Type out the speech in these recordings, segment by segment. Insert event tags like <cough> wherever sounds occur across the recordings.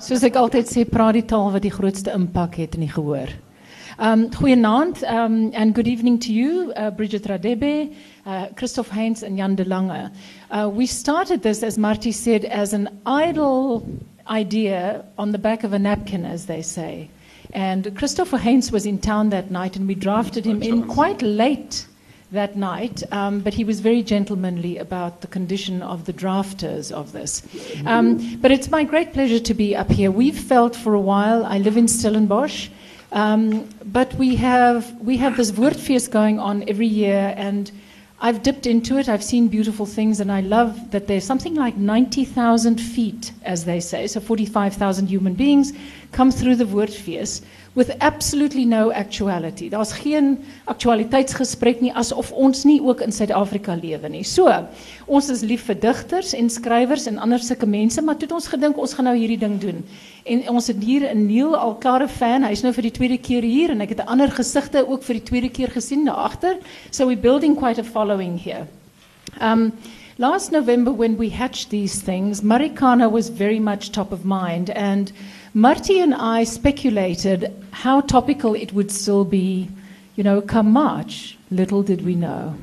Soos ek altyd sê, praat die taal wat die grootste impak het in die gehoor. Um, goeienaand um, and good evening to you, uh, Bridgette Radebe, uh, Christof Heyns, and Jan de Lange. Uh, we started this, as Martie said, as an idle idea on the back of a napkin, as they say. And Christopher Heyns was in town that night, and we drafted him in quite late that night, um, but he was very gentlemanly about the condition of the drafters of this. Um, but it's my great pleasure to be up here. We've felt for a while, I live in Stellenbosch, um, but we have, we have this Woordfees going on every year, and I've dipped into it. I've seen beautiful things, and I love that there's something like 90,000 feet, as they say, so 45,000 human beings come through the Woordfees with absolutely no actuality. Daar's geen aktualiteitsgesprek nie asof ons nie ook in Suid-Afrika lewe nie. So, ons is lief vir digters en skrywers en ander sulke mense, maar toe het ons gedink ons gaan nou hierdie ding doen. En ons het hier 'n Neil al klare fan. Hy's nou vir die tweede keer hier en ek het ander gesigte ook vir die tweede keer gesien daar agter. So we're building quite a following here. Um last November when we hatched these things, Marikana was very much top of mind and Martie and I speculated how topical it would still be, you know, come March. Little did we know.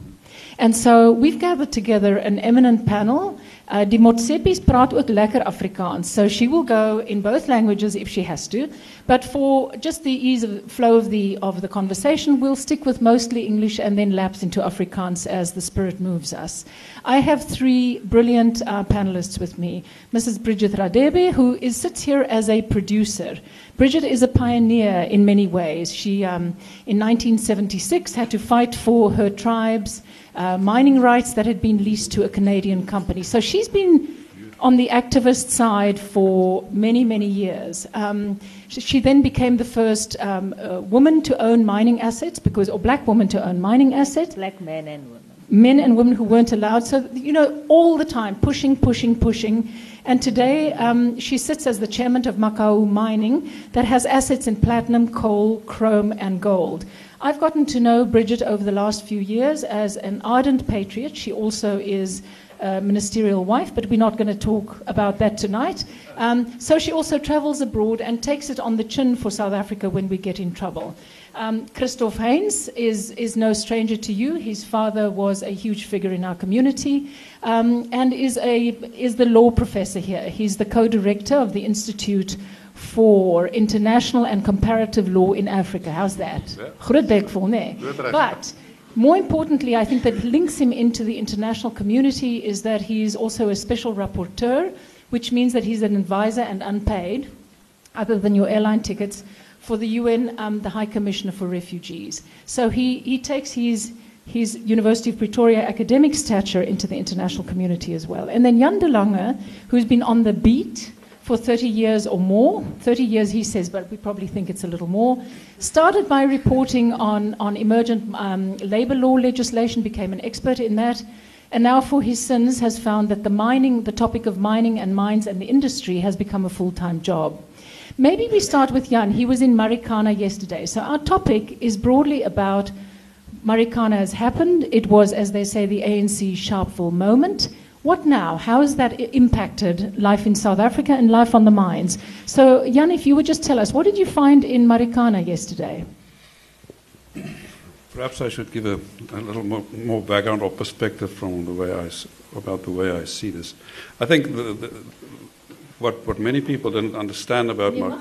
And so we've gathered together an eminent panel. Uh, die Motsepis praat ook lekker Afrikaans, so she will go in both languages if she has to. But for just the ease of flow of the of the conversation, we'll stick with mostly English and then lapse into Afrikaans as the spirit moves us. I have three brilliant uh, panelists with me. Mrs. Bridgette Radebe, who is, sits here as a producer. Bridgette is a pioneer in many ways. She, um, in 1976, had to fight for her tribe's uh, mining rights that had been leased to a Canadian company. So she's been on the activist side for many, many years. Um, she, she, then became the first um, uh, woman to own mining assets, because, or black woman to own mining assets. Black men and women. Men and women who weren't allowed. So, you know, all the time, pushing, pushing, pushing. And today um, she sits as the chairman of Mmakau Mining that has assets in platinum, coal, chrome, and gold. I've gotten to know Bridgette over the last few years as an ardent patriot. She also is a ministerial wife, but we're not going to talk about that tonight. Um, so she also travels abroad and takes it on the chin for South Africa when we get in trouble. Um, Christof Heyns is, is no stranger to you. His father was a huge figure in our community um, and is, a, is the law professor here. He's the co director of the Institute for international and comparative law in Africa. How's that? Groot bek vol, nee. But more importantly, I think that links him into the international community is that he's also a special rapporteur, which means that he's an advisor and unpaid, other than your airline tickets, for the UN, um, the High Commissioner for Refugees. So he, he takes his his University of Pretoria academic stature into the international community as well. And then Jan de Lange, who's been on the beat for 30 years or more. 30 years, he says, but we probably think it's a little more. Started by reporting on, on emergent um, labor law legislation, became an expert in that, and now, for his sins, has found that the mining, the topic of mining and mines and the industry has become a full time job. Maybe we start with Jan. He was in Marikana yesterday. So, our topic is broadly about Marikana has happened. It was, as they say, the ANC Sharpeville moment. What now? How has that impacted life in South Africa and life on the mines? So, Jan, if you would just tell us, what did you find in Marikana yesterday? Perhaps I should give a, a little more, more, background or perspective from the way I, about the way I see this. I think the, what, what many people didn't understand about Mar-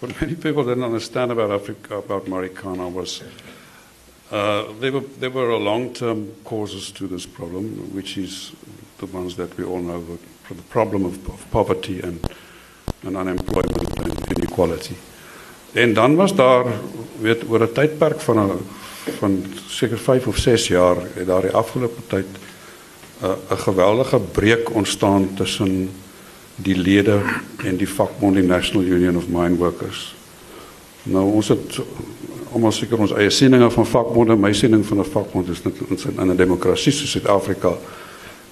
what many people didn't understand about Africa, about Marikana was uh, there, were, there were a long-term causes to this problem, which is the ones that we all know, the, the problem of, of poverty and, and unemployment and inequality. En dan was daar weet oor 'n tydperk van 'n van seker 5 of 6 jaar het daar die afgelope tyd 'n uh, 'n geweldige breuk ontstaan tussen die lede en die vakbond die National Union of Mine Workers. Nou ons het almal seker ons eie sieninge van vakbonde, my siening van 'n vakbond is net in 'n demokrasie soos Suid-Afrika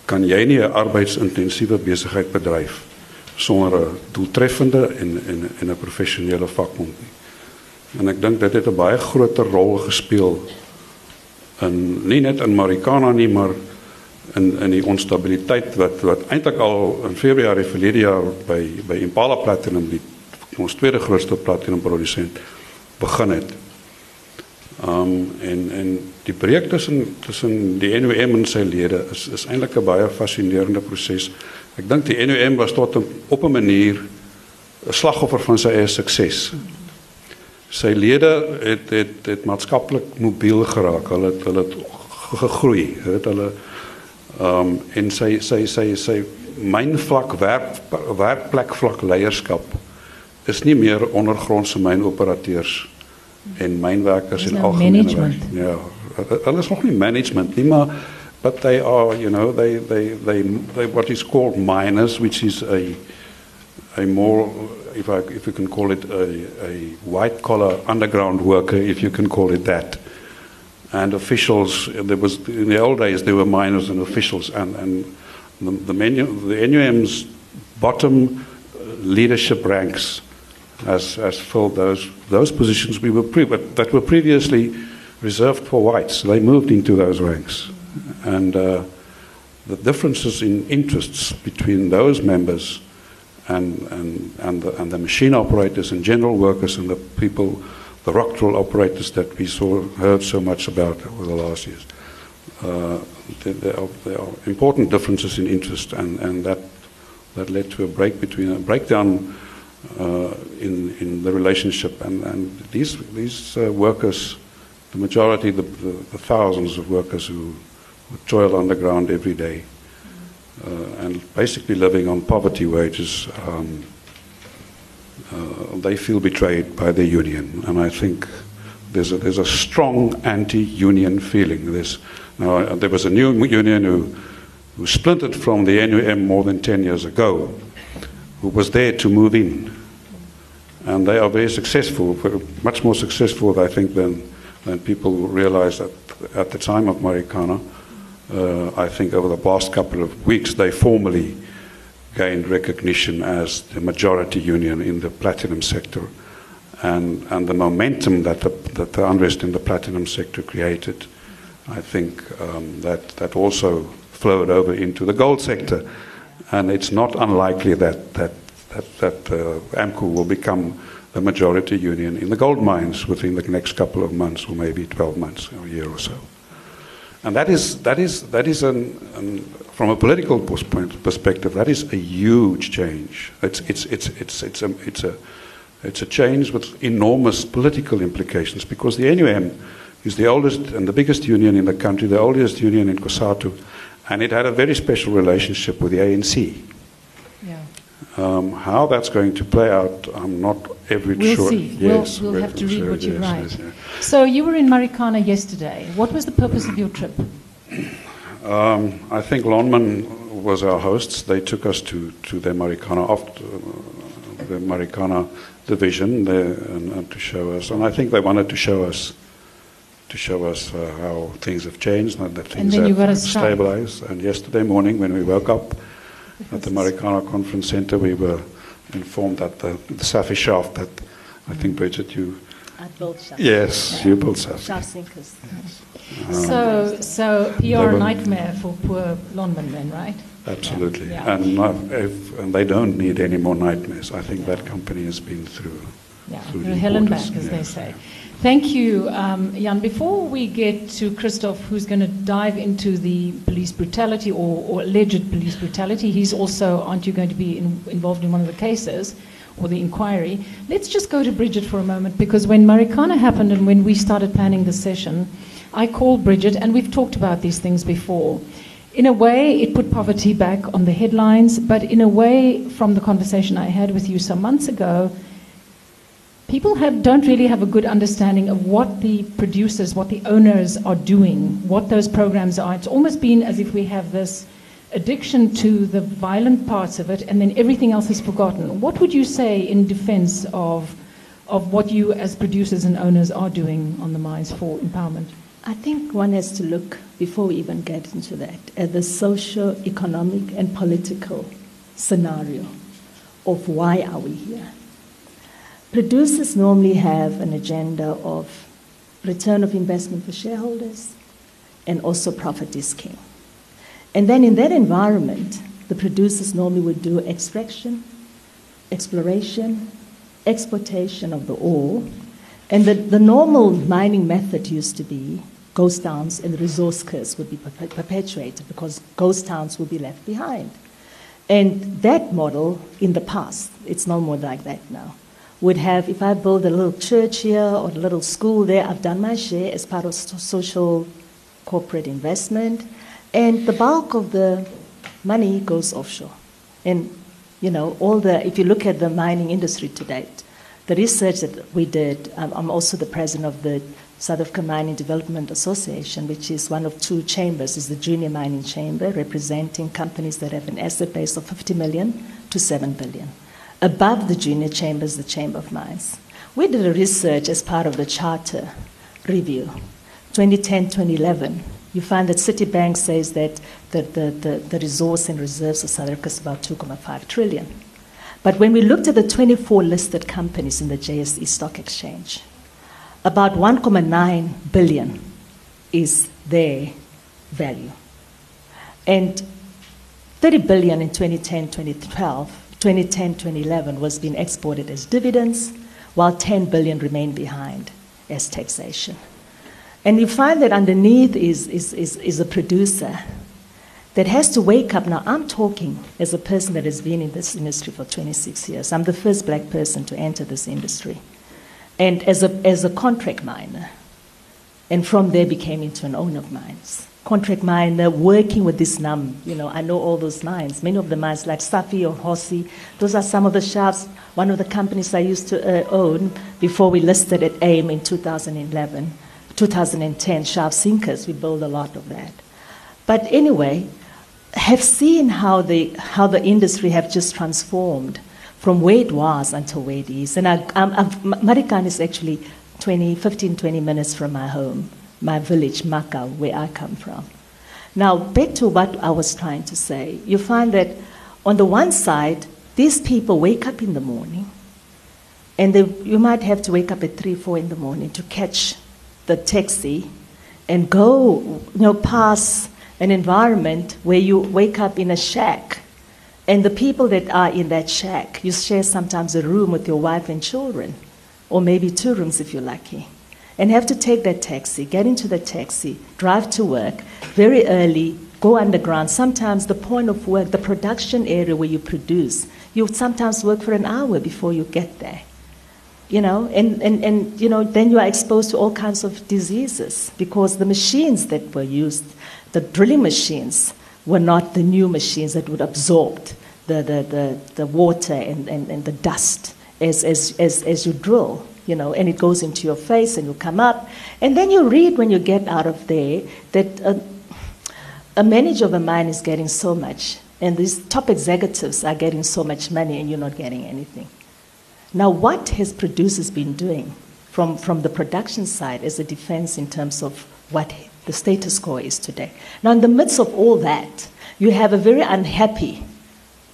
kan jy nie 'n arbeidsintensiewe besigheid bedryf sonder 'n doeltreffende en en en 'n professionele vakbond nie. En ek dink dit het 'n baie groter rol gespeel in nie net in Marikana nie, maar in in die onstabiliteit wat wat eintlik al in Februarie verlede jaar by by Impala Platinum die ons tweede grootste platinum produsent begin het. Um en en die breek tussen tussen die NOM en sy lede is is eintlik 'n baie fascinerende proses. Ek dink die NOM was tot op, op 'n manier 'n slagoffer van sy eie sukses. Sy lede het het het maatskaplik mobiel geraak. Hulle het hulle het gegroei. Hulle het hulle um en sy sy sy sy mynvlak werk werkplek vlak leierskap is nie meer ondergrondse mynoperateurs en mynwerkers en nou algemeen. Ja, hulle is nog nie management nie, maar but they are, you know, they they they they what is called miners which is a a more if I if you can call it a a white collar underground worker if you can call it that and officials. There was in the old days there were miners and officials, and and the, the menu the NUM's bottom leadership ranks has filled those those positions we were pre- that were previously reserved for whites. They moved into those ranks, and uh, the differences in interests between those members and and and the, and the machine operators and general workers and the people the rock drill operators that we saw, heard so much about over the last years. Uh, there, are, there, are, important differences in interest, and, and that, that led to a break between a breakdown uh, in, in the relationship. And, and these, these uh, workers, the majority, the, the, the, thousands of workers who, who toil underground every day, uh, and basically living on poverty wages. Um, uh, they feel betrayed by the union. And I think there's a, there's a strong anti-union feeling. There's, uh, there was a new union who, who splintered from the NUM more than 10 years ago, who was there to move in. And they are very successful, much more successful, I think, than, than people realize at, at the time of Marikana. Uh, I think over the past couple of weeks, they formally gained recognition as the majority union in the platinum sector. And, and the momentum that the, that the unrest in the platinum sector created, I think um, that, that also flowed over into the gold sector. And it's not unlikely that, that, that, that uh, AMCU will become the majority union in the gold mines within the next couple of months or maybe 12 months or a year or so. And that is, that is, that is an, an, from a political perspective, that is a huge change. It's, it's, it's, it's, it's, a, it's, a, it's a change with enormous political implications because the NUM is the oldest and the biggest union in the country, the oldest union in Cosatu, and it had a very special relationship with the ANC. Yeah. Um, how that's going to play out, I'm not every we'll sure. See. Yes, we'll, we'll have to read sure, what you yes, write. Yes, yes. So you were in Marikana yesterday. What was the purpose of your trip? <clears throat> Um, I think Lonmin was our hosts. They took us to, to the Marikana, after, uh, the Marikana division there and, and, to show us. And I think they wanted to show us to show us uh, how things have changed and that things and have stabilized. And yesterday morning, when we woke up at the Marikana Conference Center, we were informed that the, the Saffy shaft that I think, Bridgette, you I built shaft. Yes, yeah. you built shaft. Shaft sinkers. Yes. So, so PR nightmare for poor Lonmin then, right? Absolutely. Yeah. And, if, and they don't need any more nightmares. I think that company has been through. Yeah, through hell and back, as yes. they say. Thank you, um, Jan. Before we get to Christof, who's going to dive into the police brutality or, or, alleged police brutality, he's also, aren't you going to be in, involved in one of the cases? Or the inquiry. Let's just go to Bridgette for a moment because when Marikana happened and when we started planning the session, I called Bridgette and we've talked about these things before. In a way, it put poverty back on the headlines, but in a way, from the conversation I had with you some months ago, people have, don't really have a good understanding of what the producers, what the owners are doing, what those programs are. It's almost been as if we have this addiction to the violent parts of it, and then everything else is forgotten. What would you say in defense of, of what you, as producers and owners, are doing on the mines for empowerment? I think one has to look, before we even get into that, at the social, economic, and political scenario of why are we here. Producers normally have an agenda of return of investment for shareholders and also profit is. And then in that environment, the producers normally would do extraction, exploration, exploitation of the ore. And the, the normal mining method used to be ghost towns and the resource curse would be perpetuated because ghost towns would be left behind. And that model in the past, it's no more like that now, would have, if I build a little church here or a little school there, I've done my share as part of social corporate investment. And the bulk of the money goes offshore. And, you know, all the, if you look at the mining industry to date, the research that we did, um, I'm also the president of the South African Mining Development Association, which is one of two chambers, is the junior mining chamber, representing companies that have an asset base of 50 million to 7 billion. Above the junior chamber is the Chamber of Mines. We did a research as part of the charter review, 2010-2011. You find that Citibank says that the, the, the, the resource and reserves of South Africa is about 2.5 trillion. But when we looked at the 24 listed companies in the JSE Stock Exchange, about 1.9 billion is their value. And 30 billion in 2010, 2012, 2010, 2011 was being exported as dividends, while 10 billion remained behind as taxation. And you find that underneath is, is, is, is a producer that has to wake up. Now, I'm talking as a person that has been in this industry for 26 years. I'm the first black person to enter this industry and as a, as a contract miner. And from there became into an owner of mines. Contract miner, working with this NUM, you know, I know all those mines. Many of the mines like Saffy or Hossy, those are some of the shafts, one of the companies I used to uh, own before we listed at AIM in 2011, 2010, shaft sinkers, we built a lot of that. But anyway, have seen how the, how the industry have just transformed from where it was until where it is. And I, I'm, I'm, Marikana is actually 20, 15, 20 minutes from my home, my village, Mmakau, where I come from. Now, back to what I was trying to say, you find that on the one side, these people wake up in the morning, and they, you might have to wake up at 3, 4 in the morning to catch the taxi and go, you know, past an environment where you wake up in a shack and the people that are in that shack, you share sometimes a room with your wife and children, or maybe two rooms if you're lucky, and have to take that taxi, get into the taxi, drive to work very early, go underground. Sometimes the point of work, the production area where you produce, you sometimes work for an hour before you get there. You know, and, and, and you know, then you are exposed to all kinds of diseases because the machines that were used, the drilling machines, were not the new machines that would absorb the, the, the, the water and, and, and the dust as, as, as, as you drill, you know, and it goes into your face and you come up. And then you read when you get out of there that a, a manager of a mine is getting so much, and these top executives are getting so much money, and you're not getting anything. Now, what has producers been doing from, from the production side as a defense in terms of what the status quo is today. Now, in the midst of all that, you have a very unhappy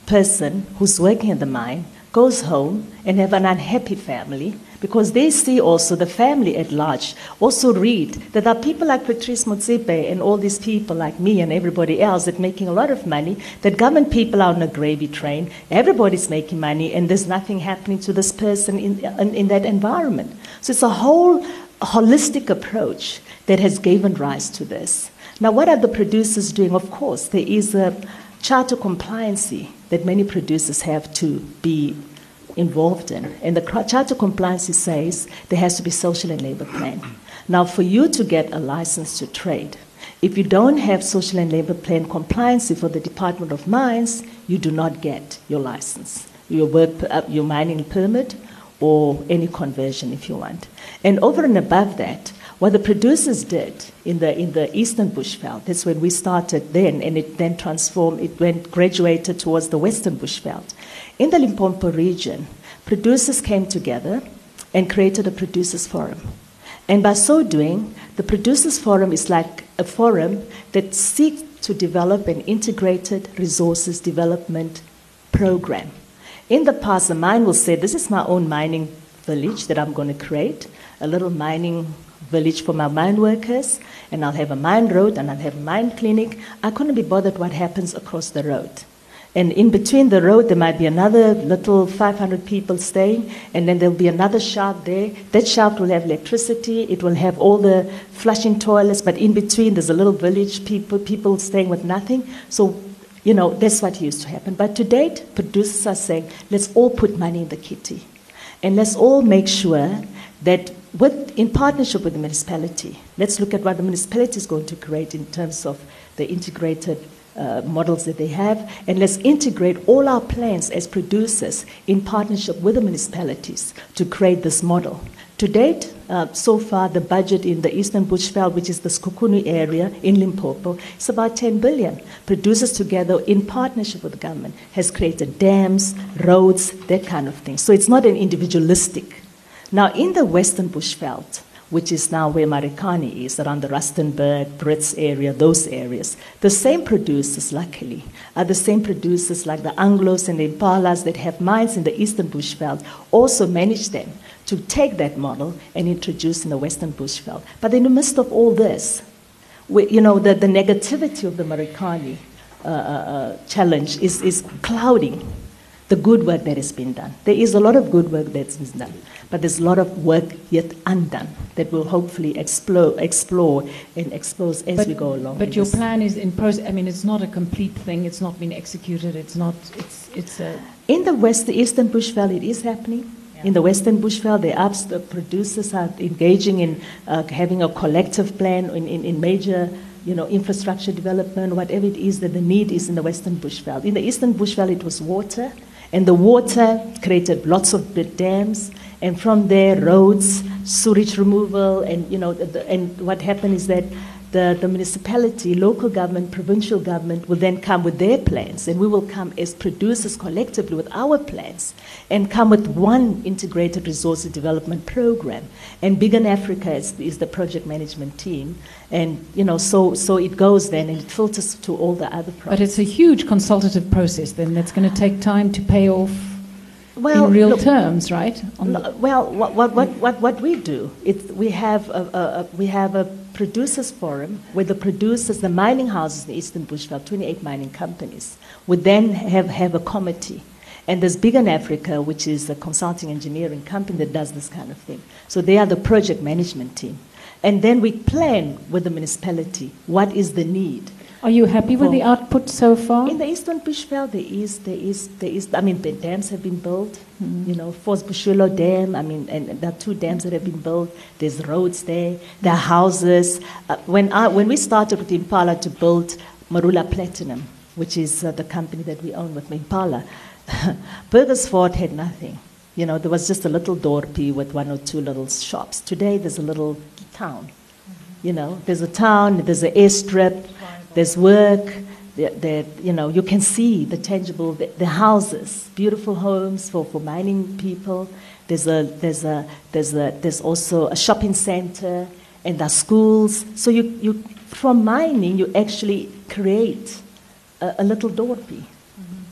person who's working in the mine, goes home and have an unhappy family because they see also the family at large also read that there are people like Patrice Motsepe and all these people like me and everybody else that making a lot of money, that government people are on a gravy train, everybody's making money and there's nothing happening to this person in, in, in that environment. So it's a whole holistic approach that has given rise to this. Now, what are the producers doing? Of course, there is a charter compliancy that many producers have to be involved in. And the charter Compliance says there has to be social and labor plan. Now, for you to get a license to trade, if you don't have social and labor plan compliance for the Department of Mines, you do not get your license, your work, uh, your mining permit, or any conversion if you want. And over and above that, what the producers did in the, in the Eastern Bushveld, that's when we started then, and it then transformed, it went graduated towards the Western Bushveld. In the Limpopo region, producers came together and created a producers forum. And by so doing, the producers forum is like a forum that seeks to develop an integrated resources development program. In the past, the mine will say, This is my own mining village that I'm going to create, a little mining village for my mine workers, and I'll have a mine road and I'll have a mine clinic. I couldn't be bothered what happens across the road. And in between the road, there might be another little 500 people staying, and then there'll be another shaft there. That shaft will have electricity, it will have all the flushing toilets, but in between, there's a little village, people, people staying with nothing. So, you know, that's what used to happen. But to date, producers are saying, let's all put money in the kitty. And let's all make sure that with, in partnership with the municipality, let's look at what the municipality is going to create in terms of the integrated uh, models that they have, and let's integrate all our plans as producers in partnership with the municipalities to create this model. To date, uh, so far, the budget in the Eastern Bushveld, which is the Sekhukhune area in Limpopo, is about 10 billion. Producers together in partnership with the government has created dams, roads, that kind of thing. So it's not an individualistic. Now, in the Western Bushveld, which is now where Marikana is, around the Rustenburg, Brits area, those areas. The same producers, luckily, are the same producers like the Anglos and the Impalas that have mines in the eastern bushveld, also manage them to take that model and introduce in the western bushveld. But in the midst of all this, we, you know, the, the negativity of the Marikana uh, uh, uh, challenge is, is clouding the good work that has been done. There is a lot of good work that's been done, but there's a lot of work yet undone that we'll hopefully explore, explore and expose as but, we go along. But your this. plan is in process. I mean, it's not a complete thing. It's not been executed. It's not. It's it's a. In the west, the eastern Bushveld, it is happening. Yeah. In the Western Bushveld, the apps, the producers are engaging in uh, having a collective plan in, in, in major you know, infrastructure development, whatever it is that the need is in the Western Bushveld. In the Eastern Bushveld, it was water, and the water created lots of dams, and from there, roads, sewage removal, and, you know, the, and what happened is that the, the municipality, local government, provincial government will then come with their plans, and we will come as producers collectively with our plans and come with one integrated resource development program. And Bigen Africa is, is the project management team. And, you know, so, so it goes then and it filters to all the other projects. But it's a huge consultative process then that's going to take time to pay off well, in real look, terms, right? well, what, what, what, what, what we do, it, we, have a, a, a, we have a producers forum where the producers, the mining houses in the Eastern Bushveld, 28 mining companies, would then have, have a committee. And there's Bigen Africa, which is a consulting engineering company that does this kind of thing. So they are the project management team. And then we plan with the municipality what is the need. Are you happy with the output so far? In the Eastern Bushveld, there is, there is, there is. I mean, the dams have been built. Mm-hmm. You know, Flag Boshielo Dam. I mean, and there are two dams that have been built. There's roads there. There are houses. Uh, when I, when we started with Impala to build Marula Platinum, which is uh, the company that we own with Impala, <laughs> Burgersfort had nothing. You know, there was just a little dorpy with one or two little shops. Today, there's a little town. You know, there's a town, there's an airstrip, there's work, that, you know, you can see the tangible, the, the, houses, beautiful homes for, for mining people. There's, a, there's, a, there's, a, there's also a shopping center and there's schools. So you, you, from mining, you actually create a, a little dorpy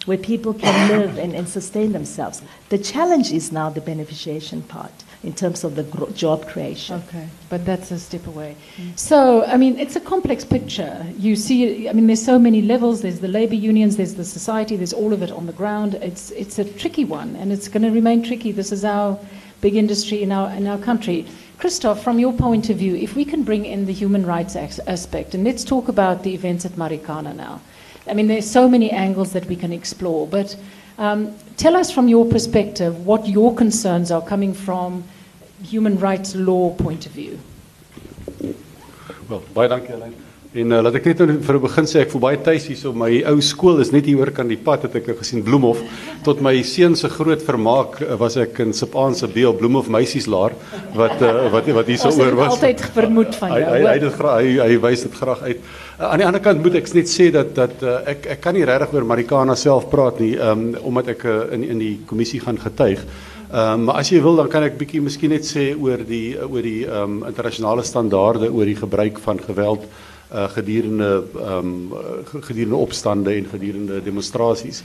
where people can live and, and sustain themselves. The challenge is now the beneficiation part in terms of the gro- job creation. Okay, but that's a step away. So, I mean, it's a complex picture. You see, I mean, there's so many levels. There's the labor unions, there's the society, there's all of it on the ground. It's, it's a tricky one, and it's going to remain tricky. This is our big industry in our, in our country. Christof, from your point of view, if we can bring in the human rights aspect, and let's talk about the events at Marikana now. I mean, there's so many angles that we can explore, but um, tell us from your perspective what your concerns are coming from human rights law point of view. Wel, baie dankie Helen. En uh, laat ek net nou vir begin sê ek voel baie tuis hier so my ou skool is net hier oor kan die pad het ek gesien Bloemhof tot my seun se groot vermaak uh, was ek in Sipaan se Beel Bloemhof meisieslaar wat uh, wat wat hier so oor was. Altyd vermoed van jou. Hy hy hy dit graag hy, hy wys dit graag uit. Uh, aan die ander kant moet ek net sê dat dat uh, ek ek kan nie regtig oor Marikana self praat nie um, omdat ek uh, in in die kommissie gaan getuig. Ehm um, maar as jy wil dan kan ek bietjie miskien net sê oor die oor die ehm um, internasionale standaarde oor die gebruik van geweld uh, gedurende ehm um, gedurende en gedurende demonstrasies.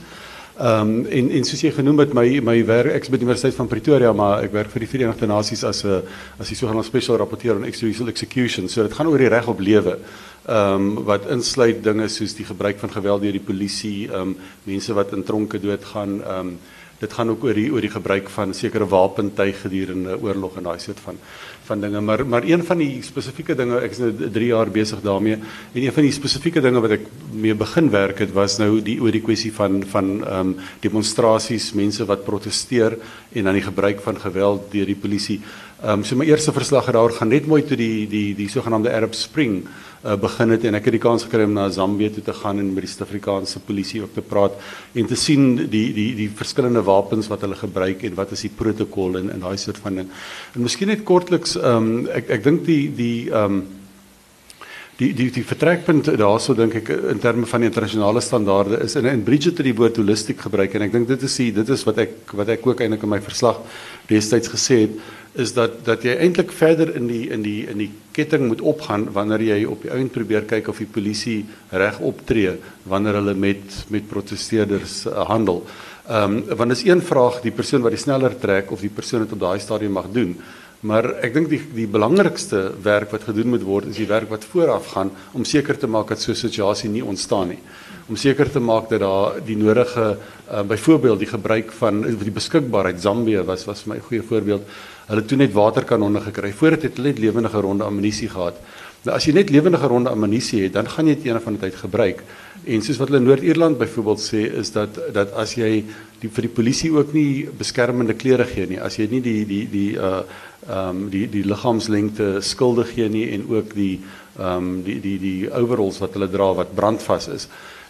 Ehm um, en en soos jy genoem het my my werk is by die Universiteit van Pretoria maar ek werk vir die Verenigde Nasies as 'n as die sogenaamde special rapporteur on extrajudicial execution. So dit gaan oor die reg op. Ehm um, wat insluit dinge soos die gebruik van geweld deur die polisie, ehm um, mense wat in tronke doodgaan, ehm um, dit gaan ook oor die oor die gebruik van sekere wapentuig gedurende oorlog en daai soort van van dinge. Maar maar een van die spesifieke dinge ek is nou 3 jaar besig daarmee en een van die spesifieke dinge wat ek mee begin werk het was nou die oor die kwessie van van ehm um, demonstrasies mense wat proteseer en dan die gebruik van geweld deur die polisie ehm um, so my eerste verslag het daaroor gaan net mooi toe die die die sogenaamde Arab Spring uh, begin het en ek het die kans gekry om na Zambië toe te gaan en met die Suid-Afrikaanse polisie ook te praat en te sien die die die verskillende wapens wat hulle gebruik en wat is die protokol en en daai soort van ding. En miskien net kortliks ehm um, ek ek dink die die ehm um, die die die vertrekpunt daarso dink ek in terme van internasionale standaarde is in in Bridget het die woord holistiek gebruik en ek dink dit is die, dit is wat ek wat ek ook eintlik in my verslag destyds gesê het is dat dat jy eintlik verder in die in die in die ketting moet opgaan wanneer jy op die ount probeer kyk of die polisie reg optree wanneer hulle met met protesteerders uh, handel. Ehm um, want is een vraag die persoon wat die sneller trek of die persoon wat op daai stadium mag doen. Maar ek dink die die belangrikste werk wat gedoen moet word is die werk wat vooraf gaan om seker te maak dat so 'n situasie nie ontstaan nie. Om seker te maak dat daar die nodige uh, byvoorbeeld die gebruik van die beskikbaarheid Zambië was was vir my 'n goeie voorbeeld. Hulle toe net waterkanonne gekry. Voordat het hulle net lewendige ronde ammunisie gehad. Nou as jy net lewendige ronde ammunisie het, dan gaan jy dit eendag van die tyd gebruik. En soos wat hulle in Noord-Ierland byvoorbeeld sê is dat dat as jy die vir die polisie ook nie beskermende klere gee nie, as jy nie die die die uh ehm um, die die liggaamslengte skuldig gee nie en ook die ehm um, die die die overalls wat hulle dra wat brandvas is.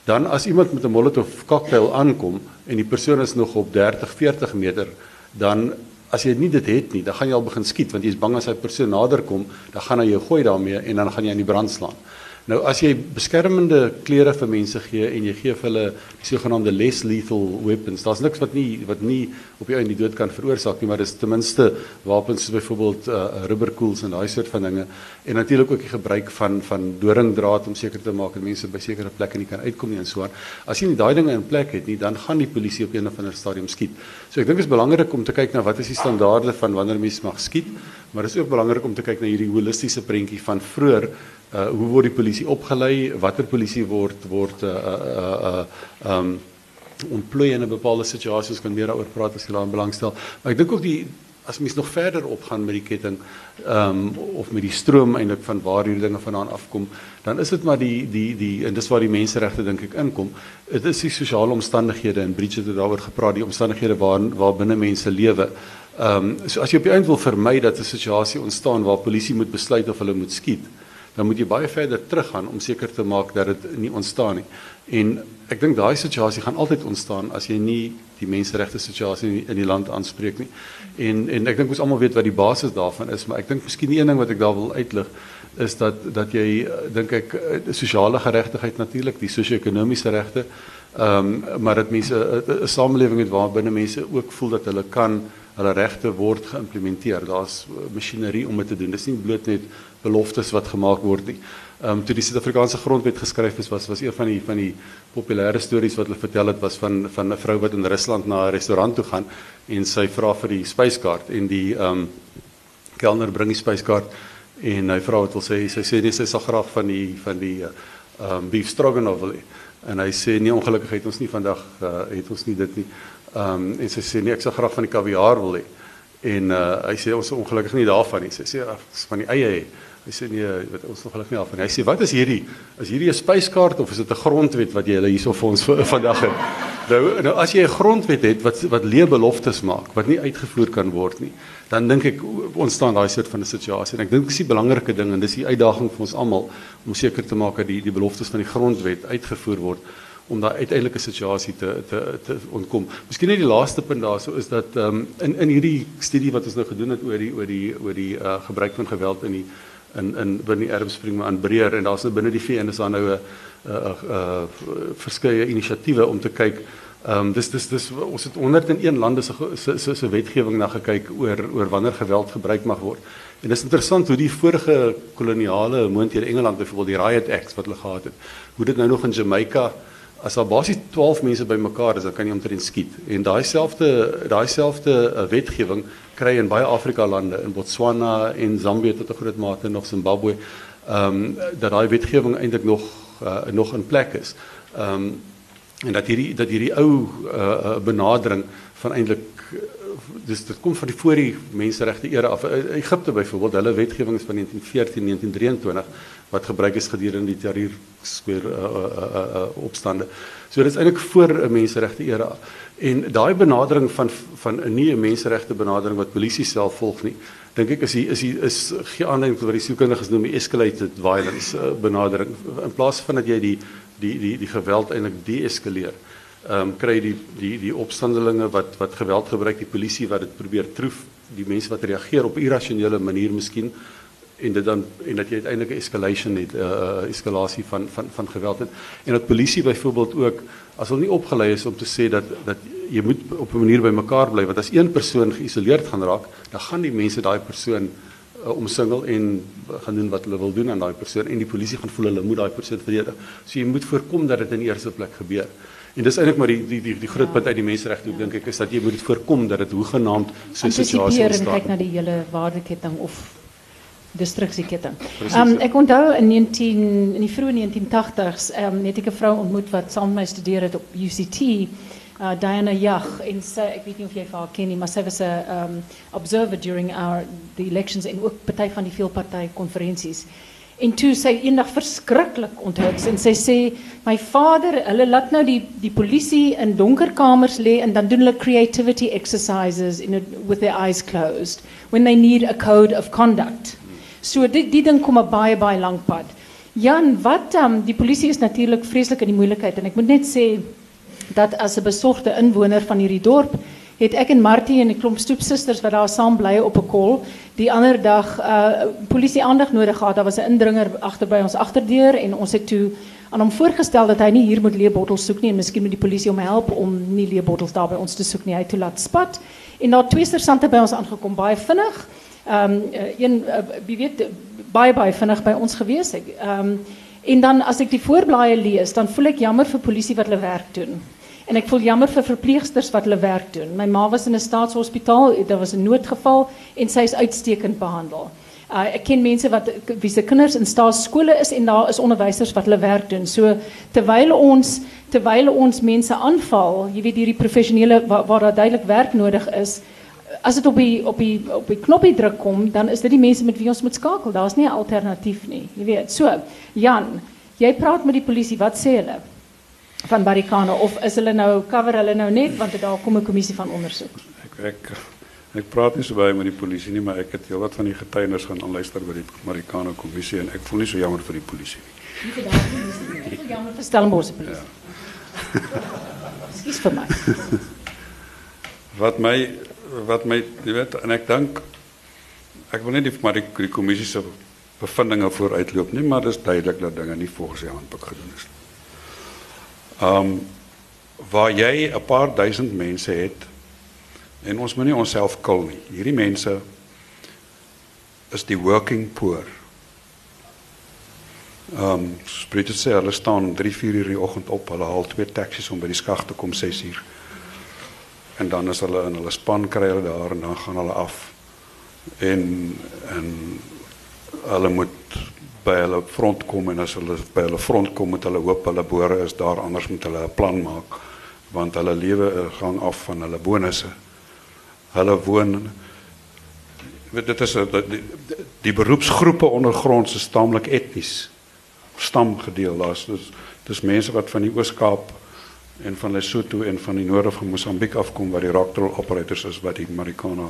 Dan as iemand met 'n Molotov cocktail aankom en die persoon is nog op 30, 40 meter, dan as jy nie dit het nie, dan gaan jy al begin skiet want jy is bang as hy persoon nader kom, dan gaan hy jou gooi daarmee en dan gaan jy aan die brand slaan. Nou as jy beskermende klere vir mense gee en jy gee vir hulle die sogenaamde less lethal weapons, daar's niks wat nie wat nie op jou in die dood kan veroorsaak nie, maar dis ten minste wapens soos byvoorbeeld uh, rubberkoels en daai soort van dinge en natuurlik ook die gebruik van van doringdraad om seker te maak dat mense by sekere plekke nie kan uitkom nie en so aan. As jy nie daai dinge in plek het nie, dan gaan die polisie op een of ander stadium skiet. So ek dink dit is belangrik om te kyk na wat is die standaarde van wanneer mense mag skiet, maar dit is ook belangrik om te kyk na hierdie holistiese prentjie van vroeër uh hoe word die polisie opgelei? Watter polisie word word uh uh uh um ontplooi in 'n bepaalde situasie? Ons kan meer daaroor praat as jy daarin belangstel. Maar ek dink ook die as mens nog verder opgaan met die ketting um of met die stroom eintlik van waar hierdie dinge vandaan afkom, dan is dit maar die die die en dis waar die menseregte dink ek inkom. Dit is die sosiale omstandighede en Bridget het daaroor gepraat, die omstandighede waar waar binne mense lewe. Ehm um, so as jy op die einde wil vermy dat 'n situasie ontstaan waar polisie moet besluit of hulle moet skiet, dan moet jy baie verder teruggaan om seker te maak dat dit nie ontstaan nie. En ek dink daai situasie gaan altyd ontstaan as jy nie die menseregte situasie in die land aanspreek nie. En en ek dink ons almal weet wat die basis daarvan is, maar ek dink miskien een ding wat ek daar wil uitlig is dat dat jy dink ek sosiale geregtigheid natuurlik, die sosio-ekonomiese regte, ehm maar dat mense 'n samelewing het waar binne mense ook voel dat hulle kan hulle regte word geïmplementeer. Daar's masjinerie om dit te doen. Dis nie bloot net beloftes wat gemaak word nie. Ehm um, toe die Suid-Afrikaanse grondwet geskryf is was was een van die van die populêre stories wat hulle vertel het was van van 'n vrou wat in Rusland na 'n restaurant toe gaan en sy vra vir die spyskaart en die ehm um, kelner bring die spyskaart en hy vra wat wil sê sy sê nee sy sal graag van die van die ehm um, beef stroganoff wil en hy sê nee ongelukkig het ons nie vandag uh, het ons nie dit nie. Ehm um, en sy sê nee ek sal graag van die kaviaar wil hê. En uh, hy sê ons is ongelukkig nie daarvan nie. Sy sê ag van die eie hê. Hy sê nee, wat ons nog gelukkig nie af nie. Hy sê wat is hierdie? Is hierdie 'n spyskaart of is dit 'n grondwet wat jy hulle hierso vir ons <laughs> vandag het? Nou, nou as jy 'n grondwet het wat wat leë beloftes maak wat nie uitgevoer kan word nie, dan dink ek ontstaan daai soort van 'n situasie. En ek dink dis die belangrike ding en dis die uitdaging vir ons almal om seker te maak dat die die beloftes van die grondwet uitgevoer word om daai uiteindelike situasie te te te ontkom. Miskien net die laaste punt daarso is dat ehm um, in in hierdie studie wat ons nou gedoen het oor die oor die oor die uh, gebruik van geweld in die in in binne die Arabspring maar aan breër en daar's nou binne die VN is daar nou 'n 'n verskeie inisiatiewe om te kyk ehm um, dis dis dis ons het 101 lande se se se wetgewing na gekyk oor oor wanneer geweld gebruik mag word. En dit is interessant hoe die vorige koloniale moonthede Engeland byvoorbeeld die Riot Act wat hulle gehad het, hoe dit nou nog in Jamaica as daar basies 12 mense bymekaar is, dan kan jy omtrent skiet. En daai selfde daai selfde uh, wetgewing kry in baie Afrika lande in Botswana en Zambië tot 'n groot mate nog Zimbabwe. Ehm dat daai wetgewing eintlik nog uh, nog in plek is. Ehm en dat hierdie dat hierdie ou uh, benadering van eintlik dis dit kom van die voor die menseregte era af. Egipte byvoorbeeld, hulle wetgewing is van 1914 1923 wat gebruik is gedurende die Tahrir Square uh, uh, uh, uh, opstande. So dit is eintlik voor 'n menseregte era. En daai benadering van van 'n nie 'n menseregte benadering wat polisie self volg nie, dink ek is die, is die, is gee aanleiding tot wat die sielkundiges noem die escalated violence uh, benadering in plaas van dat jy die die die die geweld eintlik deeskaleer. Ehm um, kry die die die opstandelinge wat wat geweld gebruik, die polisie wat dit probeer troef, die mense wat reageer op irrasionele manier miskien en dit dan en dat jy uiteindelik 'n escalation het 'n uh, uh, eskalasie van van van geweld het. En dat polisie byvoorbeeld ook as hulle nie opgelei is om te sê dat dat jy moet op 'n manier by mekaar bly want as een persoon geïsoleerd gaan raak dan gaan die mense daai persoon uh, omsingel en gaan doen wat hulle wil doen aan daai persoon en die polisie gaan voel hulle moet daai persoon verdedig. So jy moet voorkom dat dit in eerste plek gebeur En dis eintlik maar die die die die groot ja. punt uit die menseregte ja. dink ek is dat jy moet dit voorkom dat dit hoegenaamd so 'n situasie ontstaan. En kyk na die hele waardeketting of destruksieketting. Um, ek onthou in 19 in die vroeë 1980s um, het ek 'n vrou ontmoet wat saam met my studeer het op UCT. Uh, Diana Jag en sy ek weet nie of jy haar ken nie, maar sy was 'n um, observer during our the elections en ook party van die veelparty konferensies. En toe sy eendag verskriklik onthou en sê my vader, hulle laat nou die die polisie in donker kamers lê en dan doen hulle creativity exercises in a, with their eyes closed when they need a code of conduct. So die die ding kom 'n baie baie lank pad. Jan, wat um, die polisie is natuurlik vreeslik in die moeilikheid en ek moet net sê dat as 'n besorgde inwoner van hierdie dorp het ek en Martie en 'n klomp stoepsusters wat daar saam bly op 'n kol die ander dag uh polisie aandag nodig gehad. Daar was 'n indringer agter by ons agterdeur en ons het toe aan hom voorgestel dat hy nie hier moet leebottels soek nie en miskien moet die polisie hom help om nie leebottels daar by ons te soek nie. Hy het toe laat spat en daar twee sersante by ons aangekom baie vinnig. Ehm um, een uh, wie weet baie baie by ons gewees het. Ehm en dan as ek die voorblaaie lees, dan voel ek jammer vir polisie wat hulle werk doen. En ek voel jammer vir verpleegsters wat hulle werk doen. My ma was in 'n staatshospitaal, daar was 'n noodgeval en sy is uitstekend behandel. Uh, ek ken mense wat wie se kinders in staatsskole is en daar is onderwysers wat hulle werk doen. So terwyl ons terwyl ons mense aanval, jy weet hierdie professionele waar, waar daar werk nodig is, as dit op die op die op die knoppie druk kom, dan is dit die mense met wie ons moet skakel. Daar's nie 'n alternatief nie. Jy weet. So, Jan, jy praat met die polisie. Wat sê hulle? Van Marikana of is hulle nou cover hulle nou net want daar kom 'n kommissie van ondersoek? Ek ek ek praat nie so baie met die polisie nie, maar ek het heelwat van die getuienis gaan aanluister by die Marikana kommissie en ek voel nie so jammer vir die polisie nie. Nie vir daardie polisie nie. Ek voel jammer vir Stellenbosch polisie. Ja. <laughs> Skus vir my. <laughs> Wat my wat my jy weet en ek dink ek wil nie die maar die, die kommissie se bevindinge vooruitloop nie, maar dis duidelik dat dinge nie volgens die handboek gedoen is nie. Um waar jy 'n paar duisend mense het en ons moenie onsself kil nie. Hierdie mense is die working poor. Um spreek dit sê hulle staan 3, 4 uur die oggend op, hulle haal twee taksies om by die skag te kom 6 uur en dan is hulle in hulle span kry hulle daar en dan gaan hulle af en en hulle moet by hulle front kom en as hulle by hulle front kom met hulle hoop hulle bore is daar anders moet hulle 'n plan maak want hulle lewe gaan af van hulle bonusse hulle woon weet dit is die, die, die beroepsgroepe ondergronds is taamlik etnies stamgedeel daar's dis dis mense wat van die Oos-Kaap en van Lesotho en van die noorde van Mosambiek afkom waar die rockdrol operators is wat die Marikana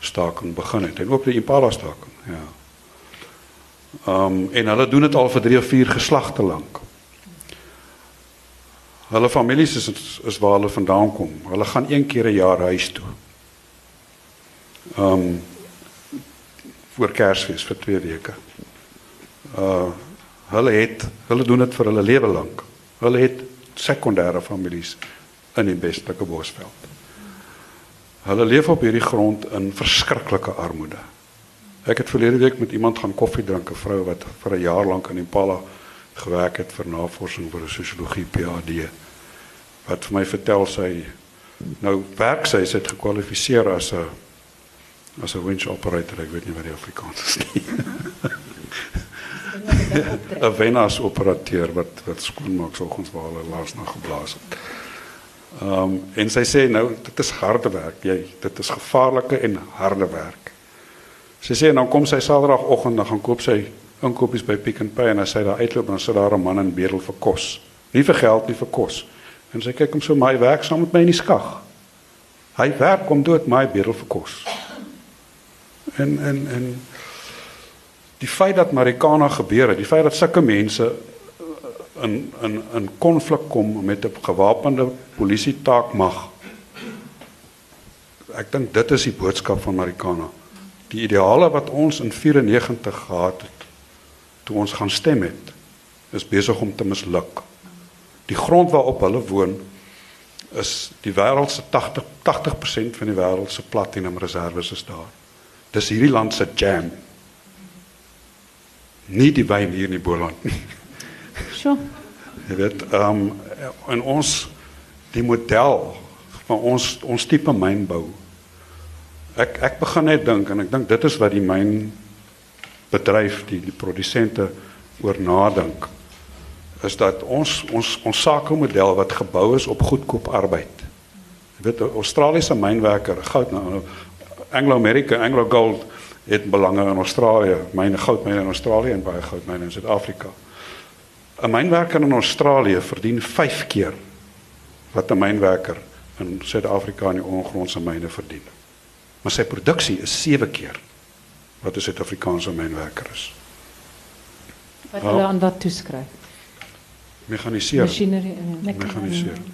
staking begin het en ook die Impala staking ja. Um, en hulle doen dit al vir 3 of 4 geslagte lank. Hulle families is is waar hulle vandaan kom. Hulle gaan een keer 'n jaar huis toe. Ehm um, voor Kersfees vir 2 weke. Uh hulle het hulle doen dit vir hulle lewe lank. Hulle het sekondêre families in die Westelike Bosveld. Hulle leef op hierdie grond in verskriklike armoede. Ek het verlede week met iemand gaan koffie drink, 'n vrou wat vir 'n jaar lank in Impala gewerk het vir navorsing vir 'n sosiologie PhD. wat vir my vertel sy nou werk sy, sy het gekwalifiseer as 'n as 'n winch operator, ek weet nie wat die Afrikaans is nie. <laughs> 'n Venus operateur wat wat skoonmaak soggens waar hulle laas na geblaas het. Ehm um, en sy sê nou dit is harde werk, jy, dit is gevaarlike en harde werk. Sy sê dan kom sy Saterdagoggend dan gaan koop sy inkopies by Pick n Pay en as sy daar uitloop dan sit daar 'n man in bedel vir kos. Nie vir geld nie vir kos. En sy kyk hom so my werk saam met my in die skag. Hy werk om dood my bedel vir kos. En en en die feit dat Marikana gebeur het, die feit dat sulke mense uh, in in in konflik kom met 'n gewapende polisie taak mag. Ek dink dit is die boodskap van Marikana. Die ideale wat ons in 94 gehad het toe ons gaan stem het, is besig om te misluk. Die grond waarop hulle woon is die wêreld se 80 80% van die wêreld se platinum reserve is daar. Dis hierdie land se jam nie die wyn hier in die Boland nie. <laughs> Sure. Jy weet, ehm um, en ons die model van ons ons tipe mynbou. Ek ek begin net dink en ek dink dit is wat die myn bedryf die die produsente oor nadink is dat ons ons ons sakemodel wat gebou is op goedkoop arbeid. Jy weet Australiese mynwerker, goud nou Anglo American, Anglo Gold het belange in Australië, myne goudmyne in Australië en baie goudmyne in Suid-Afrika. 'n Mynwerker in Australië verdien 5 keer wat 'n mynwerker in Suid-Afrika in die ongrondse myne verdien. Maar sy produksie is 7 keer wat 'n Suid-Afrikaanse mynwerker is. Wat hulle aan wat toeskryf? Mechanisering. Machinery. Mechanisering.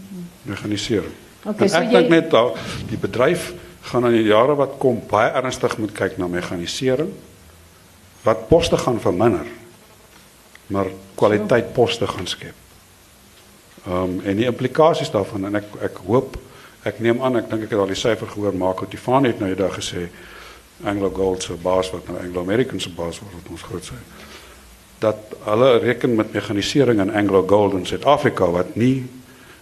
Mechanisering. Okay, so ek jy dink net daar die bedryf gaan in die jare wat kom baie ernstig moet kyk na meganisering wat poste gaan verminder maar kwaliteit poste gaan skep. Ehm um, en die implikasies daarvan en ek ek hoop ek neem aan ek dink ek het al die syfer gehoor maak wat Tifan het nou eendag gesê Anglo Gold se baas wat nou Anglo American se baas word wat ons groot sê dat hulle reken met meganisering in Anglo Gold in Suid-Afrika wat nie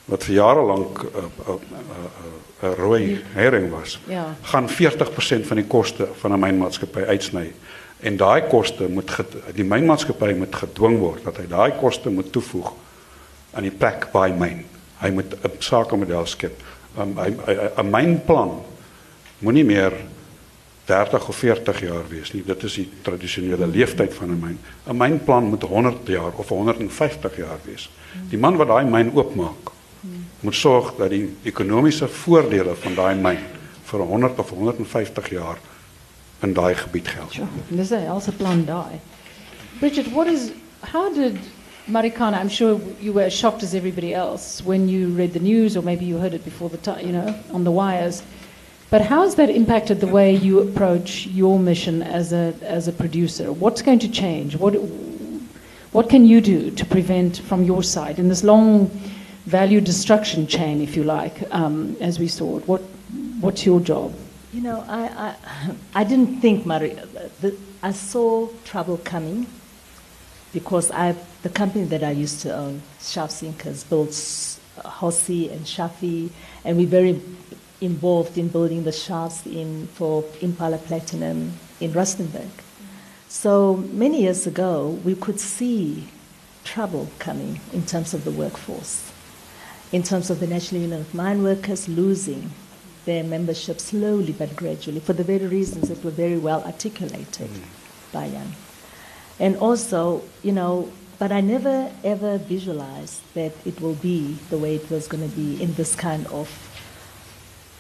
wat vir jare lank 'n uh, uh, uh, 'n rooi herring was, Ja. gaan 40% van die koste van 'n mynmaatskappy uitsny. En daai koste moet die mynmaatskappy moet gedwing word dat hy daai koste moet toevoeg aan die plek waar hy myn. Hy moet 'n sakemodel skep. Um, hy 'n mynplan moenie meer 30 of 40 jaar wees nie. Dit is die tradisionele leeftyd van 'n myn. 'n Mynplan moet 100 jaar of 150 jaar wees. Die man wat daai myn oopmaak, moet sorg dat die ekonomiese voordele van daai myn vir 100 of 150 jaar in daai gebied geld. Sure. There's a also plan die. Bridget, what is how did Marikana? I'm sure you were as shocked as everybody else when you read the news, or maybe you heard it before the time, you know, on the wires. But how has that impacted the way you approach your mission as a as a producer? What's going to change? What what can you do to prevent from your side in this long value destruction chain, if you like, um, as we saw it? What what's your job? You know, I, I, I didn't think, Mari, the, I saw trouble coming because I, the company that I used to own, Shaft Sinkers, built Hossy and Saffy, and we're very involved in building the shafts in, for Impala Platinum in Rustenburg. So many years ago, we could see trouble coming in terms of the workforce, in terms of the National Union of Mine Workers losing their membership slowly but gradually for the very reasons that were very well articulated mm-hmm. by Jan. And also, you know, but I never ever visualized that it will be the way it was going to be in this kind of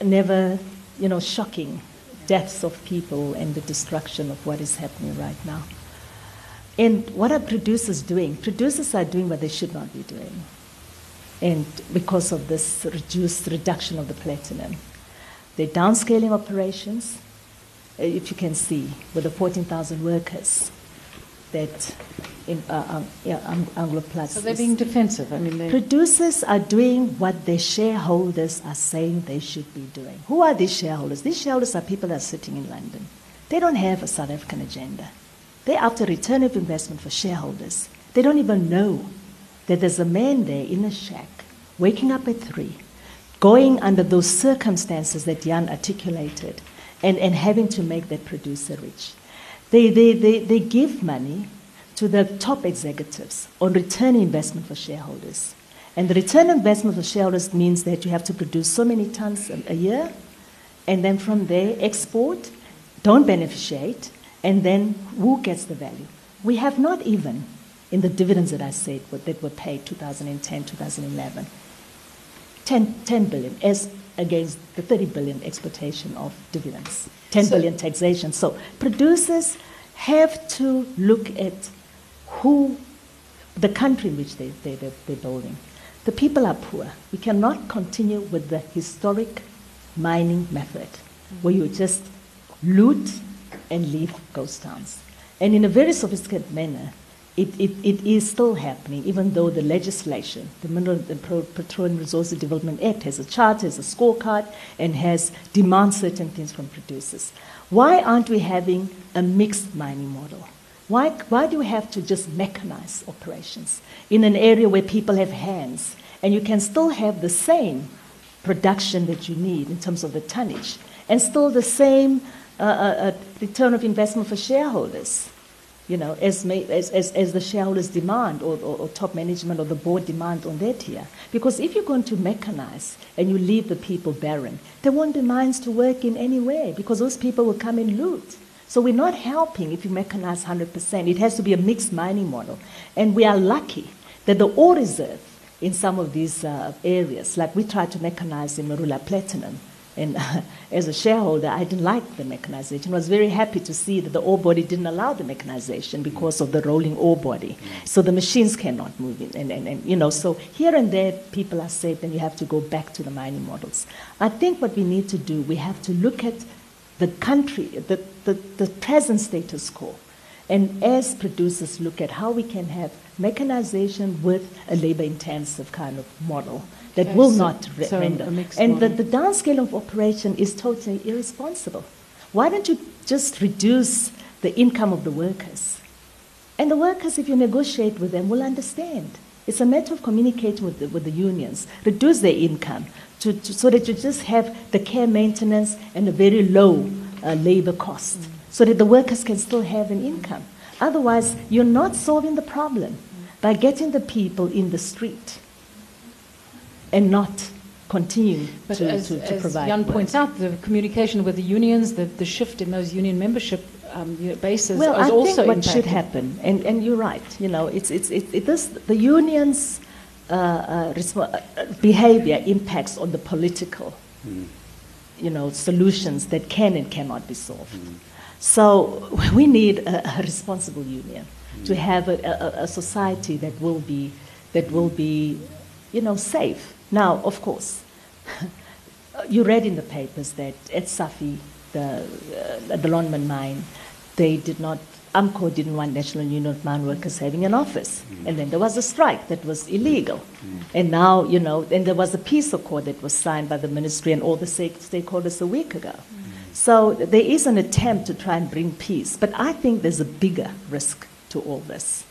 never, you know, shocking deaths of people and the destruction of what is happening right now. And what are producers doing? Producers are doing what they should not be doing. And because of this reduced reduction of the platinum, they're downscaling operations. uh, If you can see, with the 14,000 workers that in uh, um, yeah, Anglo Plats. So they're being defensive. I mean, they Producers are doing what their shareholders are saying they should be doing. Who are these shareholders? These shareholders are people that are sitting in London. They don't have a South African agenda. They're after return of investment for shareholders. They don't even know that there's a man there in a shack waking up at three, going under those circumstances that Jan articulated, and, and having to make that producer rich. They, they, they, they give money to the top executives on return investment for shareholders. And the return investment for shareholders means that you have to produce so many tons a, year, and then from there export, don't beneficiate, and then who gets the value? We have not even, in the dividends that I said that were paid 2010, 2011, 10, 10 billion as against the 30 billion exportation of dividends, ten so, billion taxation. So producers have to look at who, the country in which they, they, they, they're building. The people are poor. We cannot continue with the historic mining method where you just loot and leave ghost towns. And in a very sophisticated manner, it, it, it is still happening, even though the legislation, the Mineral and Petroleum Resources Development Act, has a chart, has a scorecard, and has demands certain things from producers. Why aren't we having a mixed mining model? Why, why do we have to just mechanize operations in an area where people have hands and you can still have the same production that you need in terms of the tonnage and still the same uh, uh, uh return of investment for shareholders? you know, as, may, as, as, as, the shareholders demand or, or, or, top management or the board demand on their tier. Because if you're going to mechanize and you leave the people barren, there won't be mines to work in anywhere because those people will come and loot. So we're not helping if you mechanize 100%. It has to be a mixed mining model. And we are lucky that the ore reserve in some of these uh, areas, like we tried to mechanize in Marula Platinum, and uh, <laughs> as a shareholder, I didn't like the mechanization. I was very happy to see that the ore body didn't allow the mechanization because of the rolling ore body. So the machines cannot move in. And, and, and, you know, so here and there, people are safe, and you have to go back to the mining models. I think what we need to do, we have to look at the country, the, the, the present status quo, and as producers look at how we can have mechanization with a labor intensive kind of model that okay, will so, not re- so render. And the, the downscale of operation is totally irresponsible. Why don't you just reduce the income of the workers? And the workers, if you negotiate with them, will understand. It's a matter of communicating with the, with the unions, reduce their income to, to, so that you just have the care maintenance and a very low uh, labor cost, mm. so that the workers can still have an income. Otherwise, you're not solving the problem by getting the people in the street and not continue but to, as, to, to as provide. Jan work. points out, the communication with the unions, the, the shift in those union membership um, bases well, is I also think what impacting. should happen, and, and you're right, you know, it's, it's, it, it is, the unions' uh, uh, resp- uh, behavior impacts on the political, mm. You know, solutions that can and cannot be solved. So <laughs> we need a, a responsible union to have a, a, a society that will be, that will be, you know, safe now, of course, <laughs> you read in the papers that at Saffy, the, uh, the Lonmin mine, they did not, AMCU didn't want National Union of Mine Workers having an office. Mm. And then there was a strike that was illegal. Mm. And now, you know, and there was a peace accord that was signed by the ministry and all the stakeholders a week ago. Mm. So there is an attempt to try and bring peace. But I think there's a bigger risk to all this.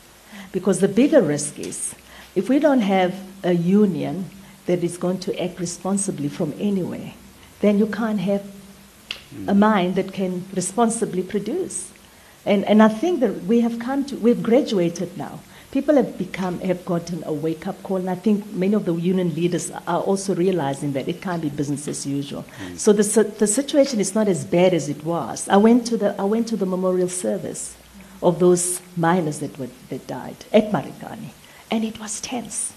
Because the bigger risk is if we don't have a union that is going to act responsibly from anywhere, then you can't have a mine that can responsibly produce. And, and I think that we have come to, we've graduated now. People have become, have gotten a wake up call, and I think many of the union leaders are also realizing that it can't be business as usual. Mm. So the, the situation is not as bad as it was. I went to the, I went to the memorial service of those miners that, were, that died at Marikani, and it was tense.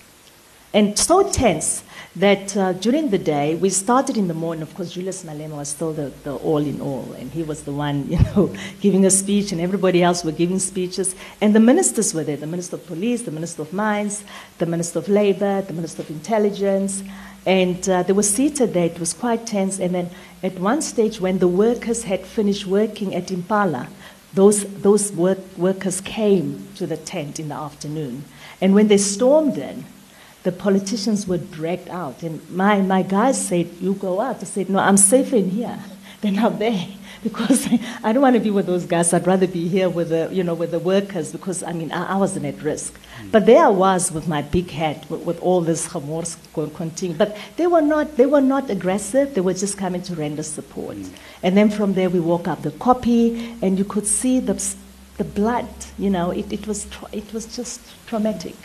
And so tense that uh, during the day, we started in the morning. Of course, Julius Malema was still the, the all in all, and he was the one, <laughs> you know, giving a speech, and everybody else were giving speeches. And the ministers were there the Minister of Police, the Minister of Mines, the Minister of Labor, the Minister of Intelligence. And uh, they were seated there. It was quite tense. And then at one stage, when the workers had finished working at Impala, those, those work, workers came to the tent in the afternoon. And when they stormed in, the politicians were dragged out. And my, my guys said, You go out. I said, No, I'm safe in here. they're not there <laughs> because <laughs> I don't want to be with those guys. I'd rather be here with the, you know, with the workers because, I mean, I, I wasn't at risk. Mm. But there I was with my big hat, with, with all this chamors continuing. But they were, not, they were not aggressive. They were just coming to render support. Mm. And then from there we walk up the Koppie and you could see the, the blood, you know, it, it, was, it was just traumatic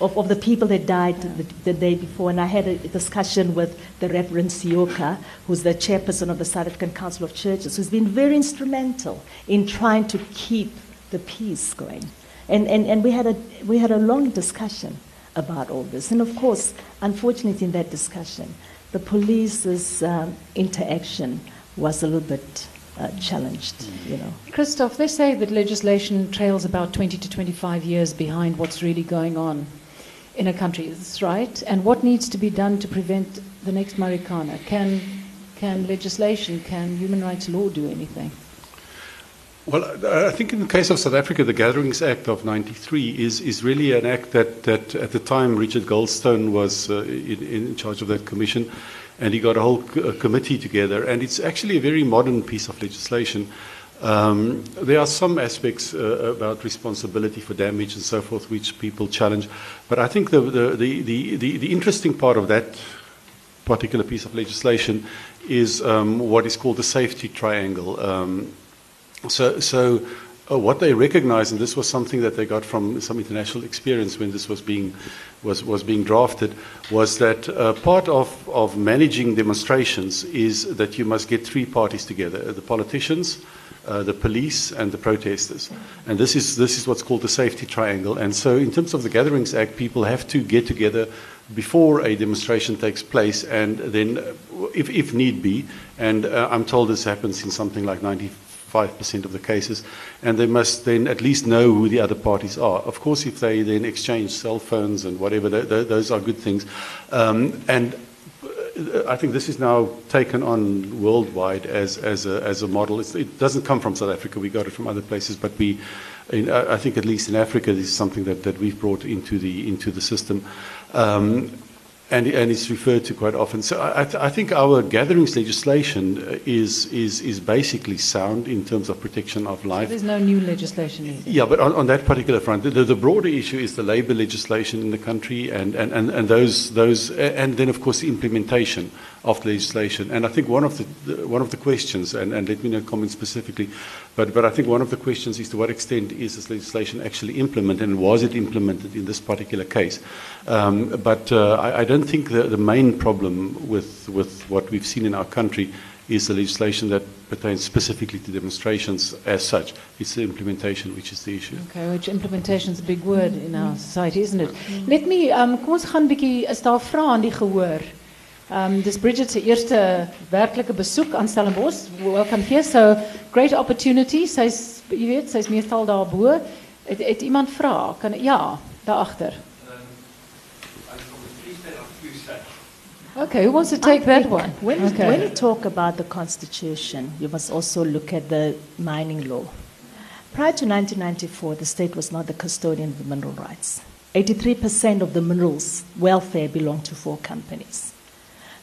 of, of the people that died the, the, day before. And I had a discussion with the Reverend Seoka, who's the chairperson of the South African Council of Churches, who's been very instrumental in trying to keep the peace going. And, and, and we, had a, we had a long discussion about all this. And of course, unfortunately, in that discussion, the police's um, interaction was a little bit uh, challenged, you know. Christof, they say that legislation trails about 20 to 25 years behind what's really going on in a country. That's right. And what needs to be done to prevent the next Marikana? Can, can legislation, can human rights law do anything? Well, I think in the case of South Africa, the Gatherings Act of 93 is, is really an act that, that at the time Richard Goldstone was uh, in, in, charge of that commission, and he got a whole co- committee together. And it's actually a very modern piece of legislation um, there are some aspects uh, about responsibility for damage and so forth which people challenge, but I think the, the, the, the, the interesting part of that particular piece of legislation is um, what is called the safety triangle. Um, so, so uh, what they recognize, and this was something that they got from some international experience when this was being was, was being drafted, was that uh, part of, of managing demonstrations is that you must get three parties together: the politicians uh, the police and the protesters. And this is, this is what's called the safety triangle. And so, in terms of the Gatherings Act, people have to get together before a demonstration takes place, and then, uh, if, if need be, and uh, I'm told this happens in something like 95% of the cases, and they must then at least know who the other parties are. Of course, if they then exchange cell phones and whatever, th- th- those are good things. Um, and I think this is now taken on worldwide as, as, a, as a model. It's, it doesn't come from South Africa. We got it from other places, but we, in, I think at least in Africa, this is something that, that we've brought into the, into the system. Um, and, and it's referred to quite often. So I, th- I, think our gatherings legislation is, is, is basically sound in terms of protection of life. So there's no new legislation either. Yeah, but on, on that particular front, the, the, broader issue is the labour legislation in the country and, and, and, and those, those, and then of course the implementation of the legislation. And I think one of the, one of the questions, and, and let me not comment specifically, but, but I think one of the questions is to what extent is this legislation actually implemented and was it implemented in this particular case? Um, but uh, I, I, don't think the, the main problem with, with what we've seen in our country is the legislation that pertains specifically to demonstrations as such. It's the implementation which is the issue. Okay, which implementation is a big word in our society, isn't it? Let me, um, kom ons gaan bietjie, is daar vrae aan die gehoor? Um, dis Bridgette se eerste werklike besoek aan Stellenbosch. Welcome here. So great opportunity. Sy's jy weet, sy's meestal daarbo. Het, het iemand vra? Kan ja, daar agter. Okay, who wants to take that one? When, okay. when you talk about the Constitution, you must also look at the mining law. Prior to 1994, the state was not the custodian of the mineral rights. 83% of the minerals welfare belonged to four companies.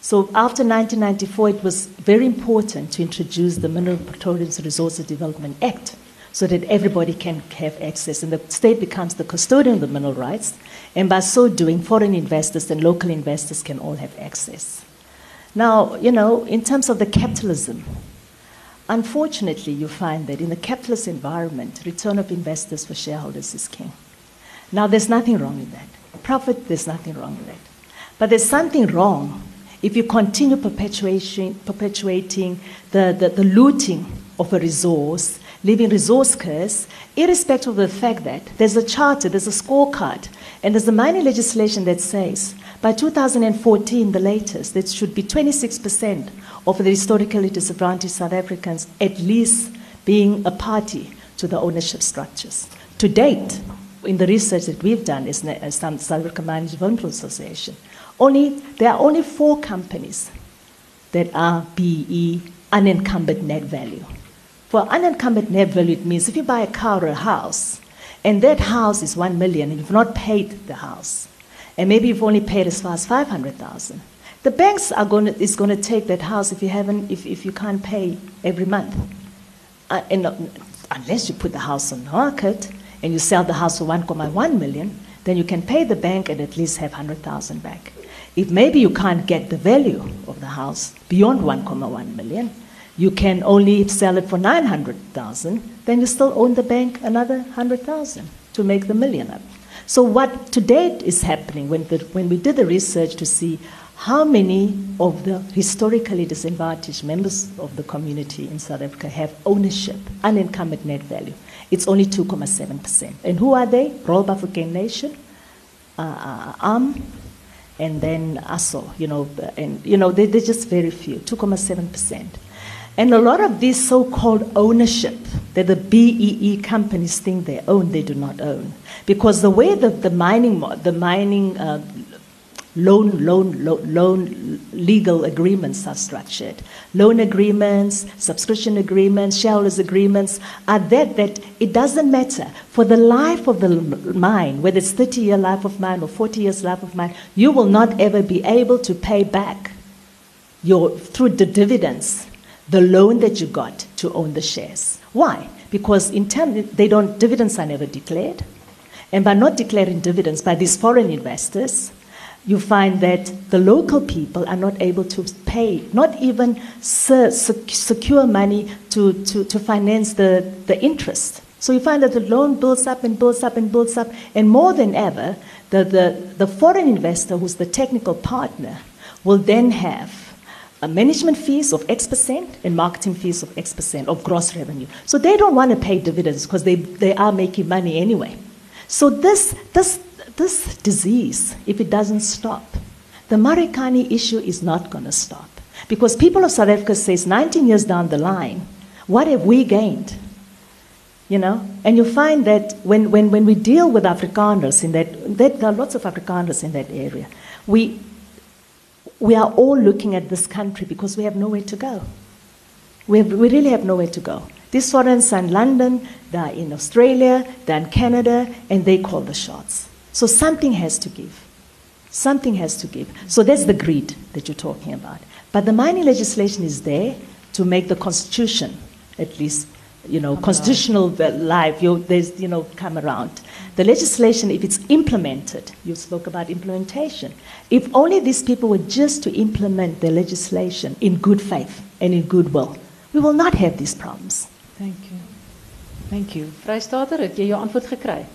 So after 1994, it was very important to introduce the Mineral Petroleum Resources Development Act so that everybody can have access. And the state becomes the custodian of the mineral rights. And by so doing, foreign investors and local investors can all have access. Now, you know, in terms of the capitalism, unfortunately, you find that in the capitalist environment, return of investors for shareholders is king. Now, there's nothing wrong with that. Profit, there's nothing wrong with that. But there's something wrong if you continue perpetuating, perpetuating the, the, the looting of a resource, leaving resource curse, irrespective of the fact that there's a charter, there's a scorecard, and there's a mining legislation that says by 2014, the latest, it should be 26% of the historically disadvantaged South Africans at least being a party to the ownership structures. To date, in the research that we've done as South African Mining Development Association, only, there are only four companies that are BEE unencumbered net value. For unencumbered net value, it means if you buy a car or a house, and that house is one million, and you've not paid the house, and maybe you've only paid as far as 500,000, The banks are going to, is going to take that house if you haven't, if, if you can't pay every month. Uh, and, uh, unless you put the house on the market and you sell the house for 1.1 million, then you can pay the bank and at least have 100,000 back. If maybe you can't get the value of the house beyond 1.1 million, you can only sell it for 900,000, then you still own the bank another 100,000 to make the million up. So what to date is happening when, the, when we did the research to see how many of the historically disadvantaged members of the community in South Africa have ownership, unencumbered net value. It's only 2.7%. And who are they? Royal Bafokeng Nation, uh, uh, ARM, and then ASO, you know, and, you know, they, they're just very few, 2.7%. And a lot of this so called ownership that the BEE companies think they own, they do not own. Because the way that the mining, the mining uh, loan, loan, loan, loan legal agreements are structured. Loan agreements, subscription agreements, shareholders agreements are that that it doesn't matter for the life of the mine, whether it's 30 year life of mine or 40 years life of mine, you will not ever be able to pay back your through the dividends the loan that you got to own the shares. Why? Because in terms they don't dividends are never declared, and by not declaring dividends by these foreign investors, you find that the local people are not able to pay, not even secure money to, to, to finance the, the interest. So you find that the loan builds up and builds up and builds up, and more than ever, the, the, the foreign investor, who's the technical partner, will then have a management fees of X percent and marketing fees of X percent of gross revenue. So they don't want to pay dividends because they, they are making money anyway. So this, this this disease, if it doesn't stop, the Marikani issue is not going to stop. Because people of South Africa says 19 years down the line, what have we gained? You know? And you find that when, when, when we deal with Afrikaners in that, that, there are lots of Afrikaners in that area, we, we are all looking at this country because we have nowhere to go. We, have, we really have nowhere to go. These foreigners are in London, they're in Australia, they're in Canada, and they call the shots. So something has to give. Something has to give. So that's the greed that you're talking about. But the mining legislation is there to make the constitution, at least, you know, come constitutional life, you, there's, you know, come around. The legislation, if it's implemented, you spoke about implementation. If only these people were just to implement the legislation in good faith and in goodwill, we will not have these problems. Thank you. Thank you. Vrystater, het jy jou antwoord gekry?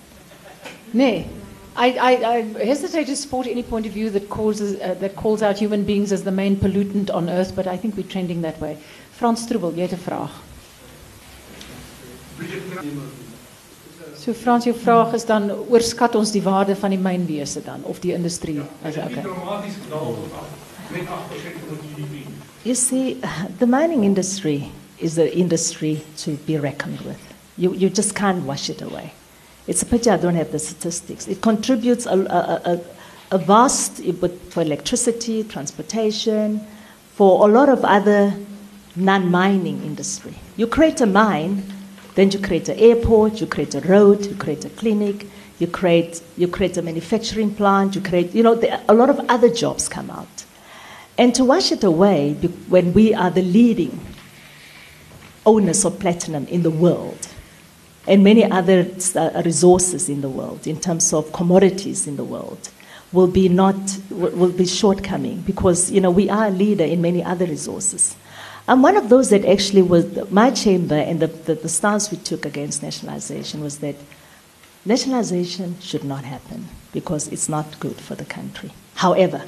Nee. I, I, I, hesitate to support any point of view that, causes, uh, that calls out human beings as the main pollutant on earth, but I think we're trending that way. Frans Troebel, jy het 'n vraag. So Frans, jou vraag is dan oorskat ons die waarde van die mynwese dan of die industrie as okay. You see, the mining industry is an industry to be reckoned with. You, you just can't wash it away. It's a pity I don't have the statistics. It contributes a, a, a, a vast for electricity, transportation, for a lot of other non-mining industry. You create a mine, then you create an airport, you create a road, you create a clinic, you create, you create a manufacturing plant, you create, you know, there, a lot of other jobs come out. And to wash it away when we are the leading owners of platinum in the world, and many other uh, resources in the world, in terms of commodities in the world, will be not will be shortcoming because you know we are a leader in many other resources. I'm one of those that actually was my chamber and the, the, the stance we took against nationalization was that nationalization should not happen because it's not good for the country. However,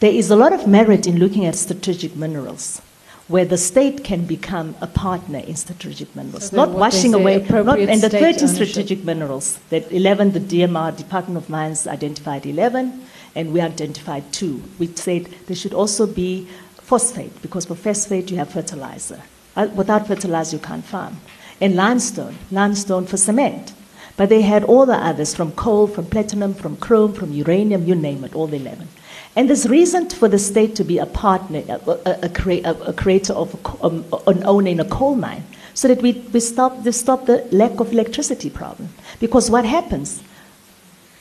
there is a lot of merit in looking at strategic minerals where the state can become a partner in strategic minerals, so not washing away, not, and the 13 ownership. strategic minerals, that 11, the DMR, Department of Mines identified 11, and we identified two. We said there should also be phosphate, because for phosphate you have fertilizer. Uh, without fertilizer you can't farm. And limestone, limestone for cement. But they had all the others from coal, from platinum, from chrome, from uranium, you name it, all the 11. And there's reason for the state to be a partner, a, a, a, creator of um, an owner in a coal mine, so that we, we stop, we stop the lack of electricity problem. Because what happens?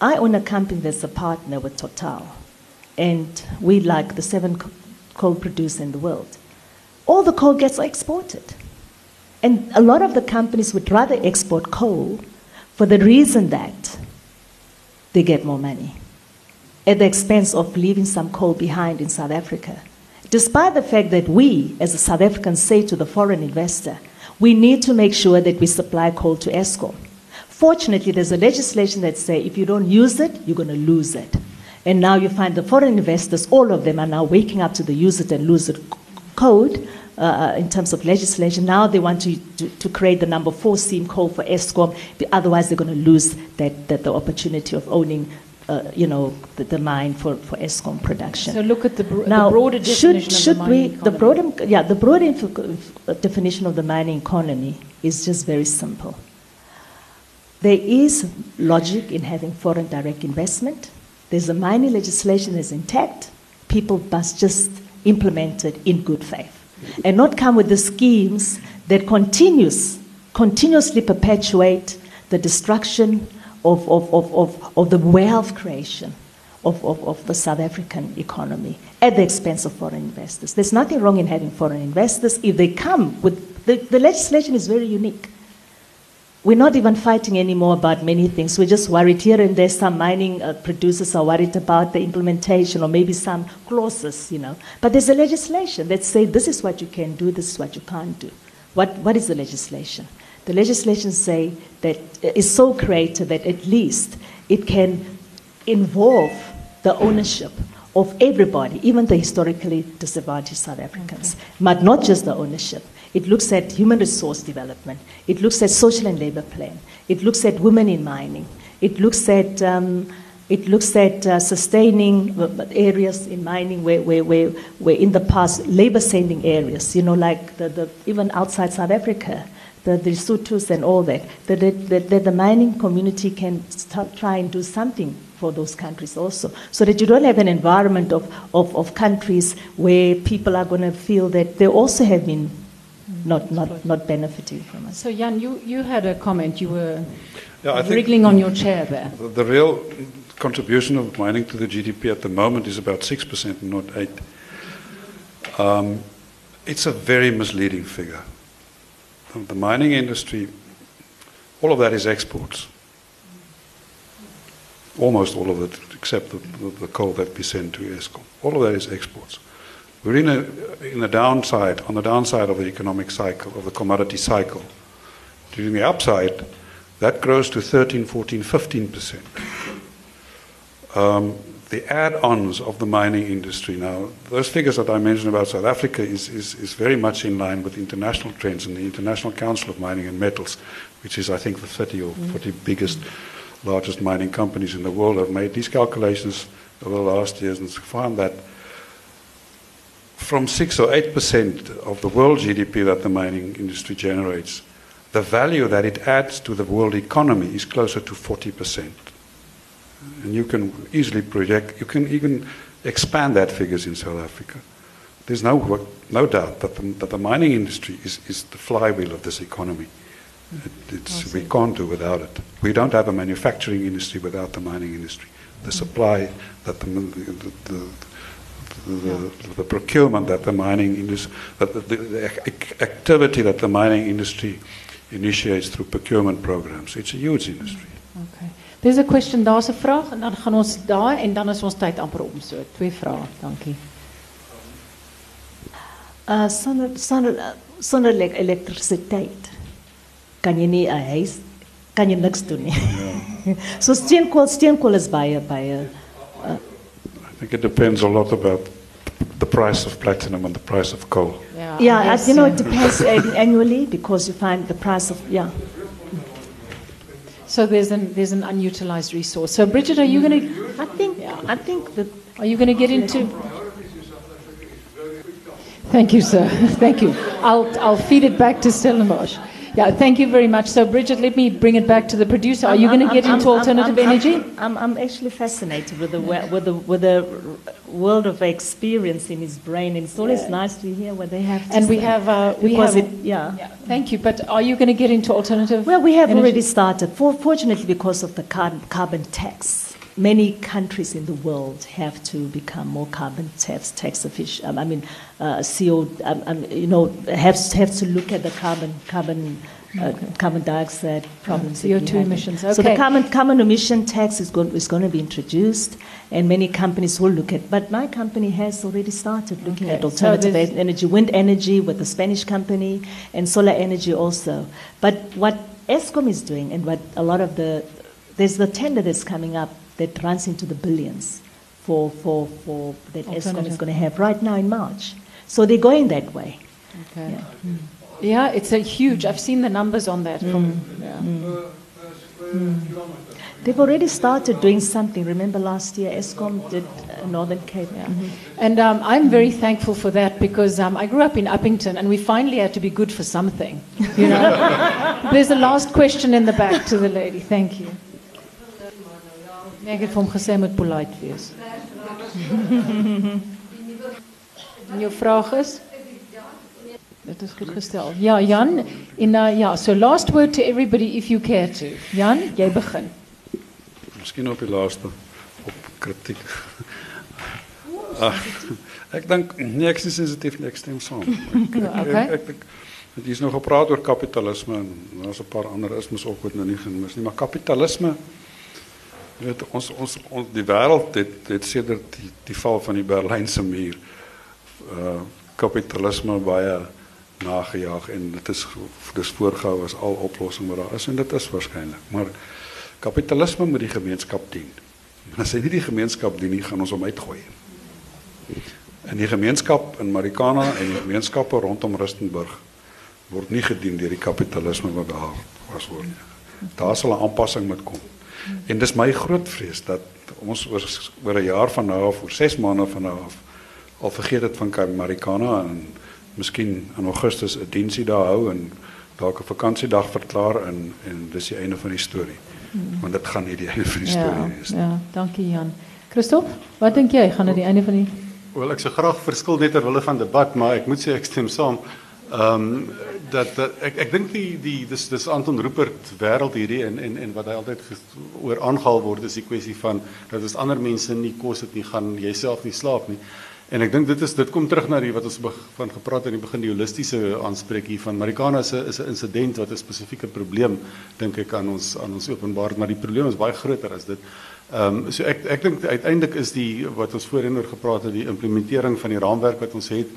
I own a company that's a partner with Total. and we like the seven coal producer in the world, all the coal gets exported. And a lot of the companies would rather export coal for the reason that they get more money at the expense of leaving some coal behind in South Africa. Despite the fact that we, as a South Africans, say to the foreign investor, we need to make sure that we supply coal to Eskom. Fortunately, there's a legislation that says if you don't use it, you're going to lose it. And now you find the foreign investors, all of them are now waking up to the use it and lose it code uh, in terms of legislation. Now they want to, to, to, create the number four seam coal for Eskom, otherwise they're going to lose that, that the opportunity of owning uh, you know, the, the, mine for, for Eskom production. So look at the, bro- now, the broader definition should, should of the we, mining the broader, yeah, the broader inf- definition of the mining economy is just very simple. There is logic in having foreign direct investment. There's a mining legislation that's intact. People must just implement it in good faith and not come with the schemes that continues, continuously perpetuate the destruction of, of, of, of, of the wealth creation of, of, of the South African economy at the expense of foreign investors. There's nothing wrong in having foreign investors if they come with the, the legislation is very unique. We're not even fighting anymore about many things. We're just worried here and there. Some mining uh, producers are worried about the implementation or maybe some clauses, you know. But there's a legislation that says this is what you can do, this is what you can't do. What, what is the legislation? The legislation say that is so created that at least it can involve the ownership of everybody, even the historically disadvantaged South Africans, okay. but not just the ownership. It looks at human resource development. It looks at social and labor plan. It looks at women in mining. It looks at um, it looks at uh, sustaining areas in mining where, where, where, where in the past labor saving areas, you know, like the, the, even outside South Africa, the, the Sotus and all that, that, that, that the mining community can start, try and do something for those countries also, so that you don't have an environment of, of, of countries where people are going to feel that they also have been not, not, not benefiting from us. So, Jan, you, you had a comment. You were yeah, wriggling on your chair there. The, the, real contribution of mining to the GDP at the moment is about 6%, not 8 um, It's a very misleading figure. The, mining industry, all of that is exports. Almost all of it, except the, the, the coal that we send to Eskom. All of that is exports. We're in a, in a downside, on the downside of the economic cycle, of the commodity cycle. During the upside, that grows to 13, 14, 15%. Um, the add-ons of the mining industry now, those figures that I mentioned about South Africa is, is, is very much in line with international trends and the International Council of Mining and Metals, which is, I think, the 30 or mm-hmm. 40 biggest, largest mining companies in the world have made these calculations over the last years and found that from 6 or 8% of the world GDP that the mining industry generates, the value that it adds to the world economy is closer to 40%. And you can easily project, you can even expand that figures in South Africa. There's no, no doubt that the, that the mining industry is, is the flywheel of this economy. It, we can't do without it. We don't have a manufacturing industry without the mining industry. The supply that the, the, the the, the, procurement that the mining industry, that the, the, activity that the mining industry initiates through procurement programs. It's a huge industry. Mm, okay. There's a question, daar's 'n vraag en dan gaan ons daar en dan is ons tyd amper om so. Twee vrae. Dankie. Uh sonder sonder sonder elektrisiteit kan jy nie 'n huis kan jy niks doen nie. Ja. <laughs> so steenkool steenkool is baie baie uh, think it depends a lot about the price of platinum and the price of coal. Yeah, yeah as you know, it depends <laughs> annually because you find the price of, yeah. So there's an, there's an unutilized resource. So Bridgette, are you going to? Mm-hmm. I think, yeah. I think that. Are you going to get into? Thank you, sir. <laughs> Thank you. I'll, I'll feed it back to Stellenbosch. Yeah, thank you very much. So, Bridgette, let me bring it back to the producer. Are you going to get I'm, into I'm, alternative I'm, energy? I'm, I'm, actually fascinated with the, with, the, with the world of experience in his brain. And it's always yeah. nice to hear what they have And we have, uh, we have, it, yeah. yeah. Thank you. But are you going to get into alternative? Well, we have energy? already started. For, fortunately, because of the carbon, carbon tax many countries in the world have to become more carbon tax, tax efficient. Um, I mean, uh, CO, um, um, you know, have, have to look at the carbon, carbon, uh, carbon dioxide problems. that CO2 have. emissions, So the okay. carbon, carbon emission tax is going, is going to be introduced, and many companies will look at. But my company has already started looking Okay, at alternative there's- energy, wind energy with the Spanish company, and solar energy also. But what Eskom is doing, and what a lot of the there's the tender that's coming up that runs into the billions for, for, for that Eskom is going to have right now in March. So they're going that way. Okay. Yeah. Yeah, it's a huge. I've seen the numbers on that. From, yeah. They've already started doing something. Remember last year, Eskom did uh, Northern Cape. Yeah. And um, I'm very thankful for that because um, I grew up in Upington and we finally had to be good for something. You know? <laughs> There's a last question in the back to the lady. Thank you. Nee, ek het hom gesê hy moet polite wees. <laughs> En jou vraag is? Dit is goed gestel. Ja, Jan, en uh, ja, so last word to everybody if you care to. Jan, jy begin. Miskien op die laaste op kritiek. Ag, <laughs> ek dink nee, ek is sensitief nie, ek stem saam. <laughs> Het hier's nog gepraat oor kapitalisme en daar's 'n paar ander ismes ook wat nou nie genoem is nie, maar kapitalisme jy weet ons ons, ons die wêreld het het sedert die, die val van die Berlynse muur uh kapitalisme baie nagejaag en dit is dis voorgehou as al oplossing wat daar is en dit is waarskynlik maar kapitalisme moet die gemeenskap dien. As hy nie die gemeenskap dien nie gaan ons hom uitgooi. En die gemeenskap in Marikana en die gemeenskappe rondom Rustenburg word nie gedien deur die kapitalisme wat daar was word nie. Daar sal 'n aanpassing moet kom en dis my groot vrees dat ons oor oor 'n jaar van nou af oor 6 maande van nou af al vergeet dit van Kar- Marikana en miskien in Augustus 'n diensie daar hou en dalk 'n vakansiedag verklaar en en dis die einde van die storie. Want dit gaan nie die einde van die Ja, storie wees nie. ja, dankie Jan. Christop, wat dink jy? Gaan dit die einde van die Wel ek sou graag verskil net ter wille van debat, maar ek moet sê ek stem saam. Um, dat, dat ek die die Anton Rupert wêreld hierdie en en en wat hy altyd ges- oor aangehaal is die kwessie van dat as ander mense nie kos het nie, gaan jouself nie slaap nie. En ek dink dit is dit kom terug na die wat ons van gepraat in die begin die holistiese aanspreek hier Marikana is 'n is 'n insident wat 'n spesifieke probleem dink ek aan ons aan ons openbaar, maar die probleem is baie groter as dit. Ehm um, so ek is die wat ons voorheen oor gepraat het, die implementering van die raamwerk wat ons het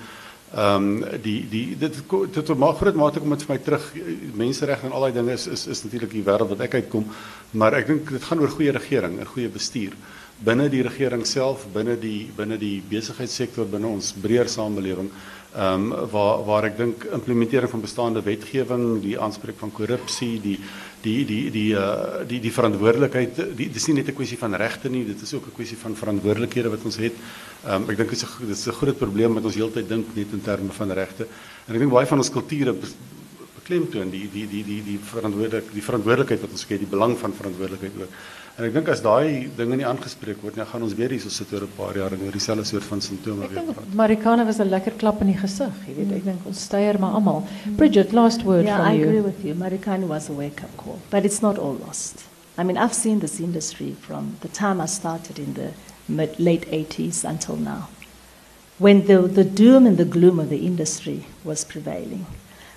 Ehm die die dit op 'n groot mate kom dit vir terug menseregte en al daai dinge is is is die wêreld wat ek uitkom. Maar ek dink dit gaan oor goeie regering en goeie bestuur. Binne die regering self binne die binne die binne ons breër samelewing ehm waar waar ek dink implementering van bestaande wetgewing die aanspreek van korrupsie die die die die uh, die die verantwoordelikheid die dis nie net 'n kwessie van regte nie dit is ook 'n kwessie van verantwoordelikhede wat ons het Ehm um, ek dink dit is 'n dit is groot probleem wat ons heeltyd dink net in terme van regte. En ek dink baie van ons bes- beklemtoon die die die die die verantwoordelik die verantwoordelikheid wat ons het, die belang van verantwoordelikheid ook. En ek dink as daai dinge nie aangespreek word nie, gaan ons weer hier so sit oor 'n paar jaar en oor dieselfde soort van simptome Ek weer dink praat. Marikana was 'n lekker klap in die gesig, jy weet. Ek dink ons steier maar almal. Bridgette, last word Yeah, from I you. agree with you. Marikana was a wake up call, but it's not all lost. I mean, I've seen this industry from the time I started in the mid, late 80s until now, when the, the doom and the gloom of the industry was prevailing,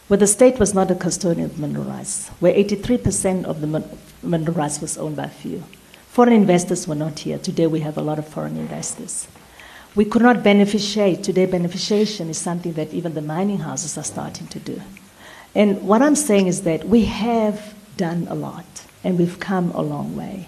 where the state was not a custodian of mineral rights, where 83% of the min- mineral rights was owned by a few. Foreign investors were not here. Today we have a lot of foreign investors. We could not beneficiate. Today, beneficiation is something that even the mining houses are starting to do. And what I'm saying is that we have done a lot and we've come a long way.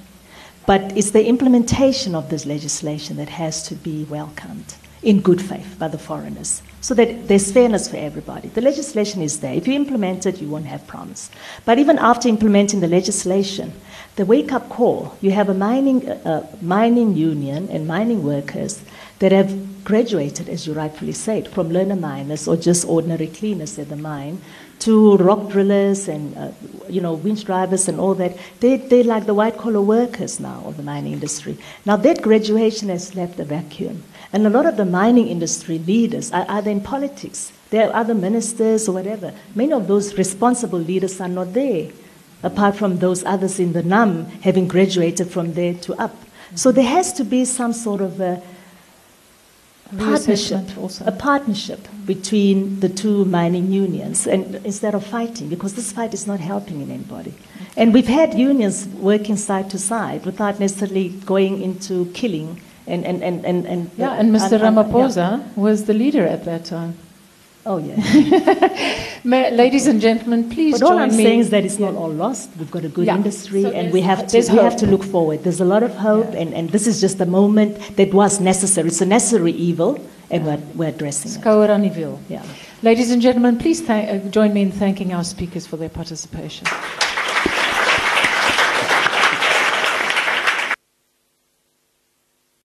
But it's the implementation of this legislation that has to be welcomed in good faith by the foreigners so that there's fairness for everybody. The legislation is there. If you implement it, you won't have problems. But even after implementing the legislation, the wake up call you have a mining, uh, mining union and mining workers that have graduated, as you rightfully said, from learner miners or just ordinary cleaners at the mine to rock drillers and uh, you know winch drivers and all that. They they're like the white collar workers now of the mining industry. Now that graduation has left a vacuum, and a lot of the mining industry leaders are either in politics. There are other ministers or whatever. Many of those responsible leaders are not there, apart from those others in the NUM having graduated from there to up. So there has to be some sort of a partnership, also. a partnership between the two mining unions, and instead of fighting, because this fight is not helping in anybody. And we've had unions working side to side without necessarily going into killing. And, and, and, and, and Yeah, and Mr. and- and- yeah. Was the leader at that time. Oh, yeah. <laughs> Ladies and gentlemen, please But all I'm me. saying is that it's not all lost. We've got a good Yeah. industry, So and we have to we have to look forward. There's a lot of hope, and, and this is just a moment that was necessary. It's a necessary evil, and we're, we're addressing it. Skouer aan die wiel. Yeah. Ladies and gentlemen, please thank, uh, join me in thanking our speakers for their participation.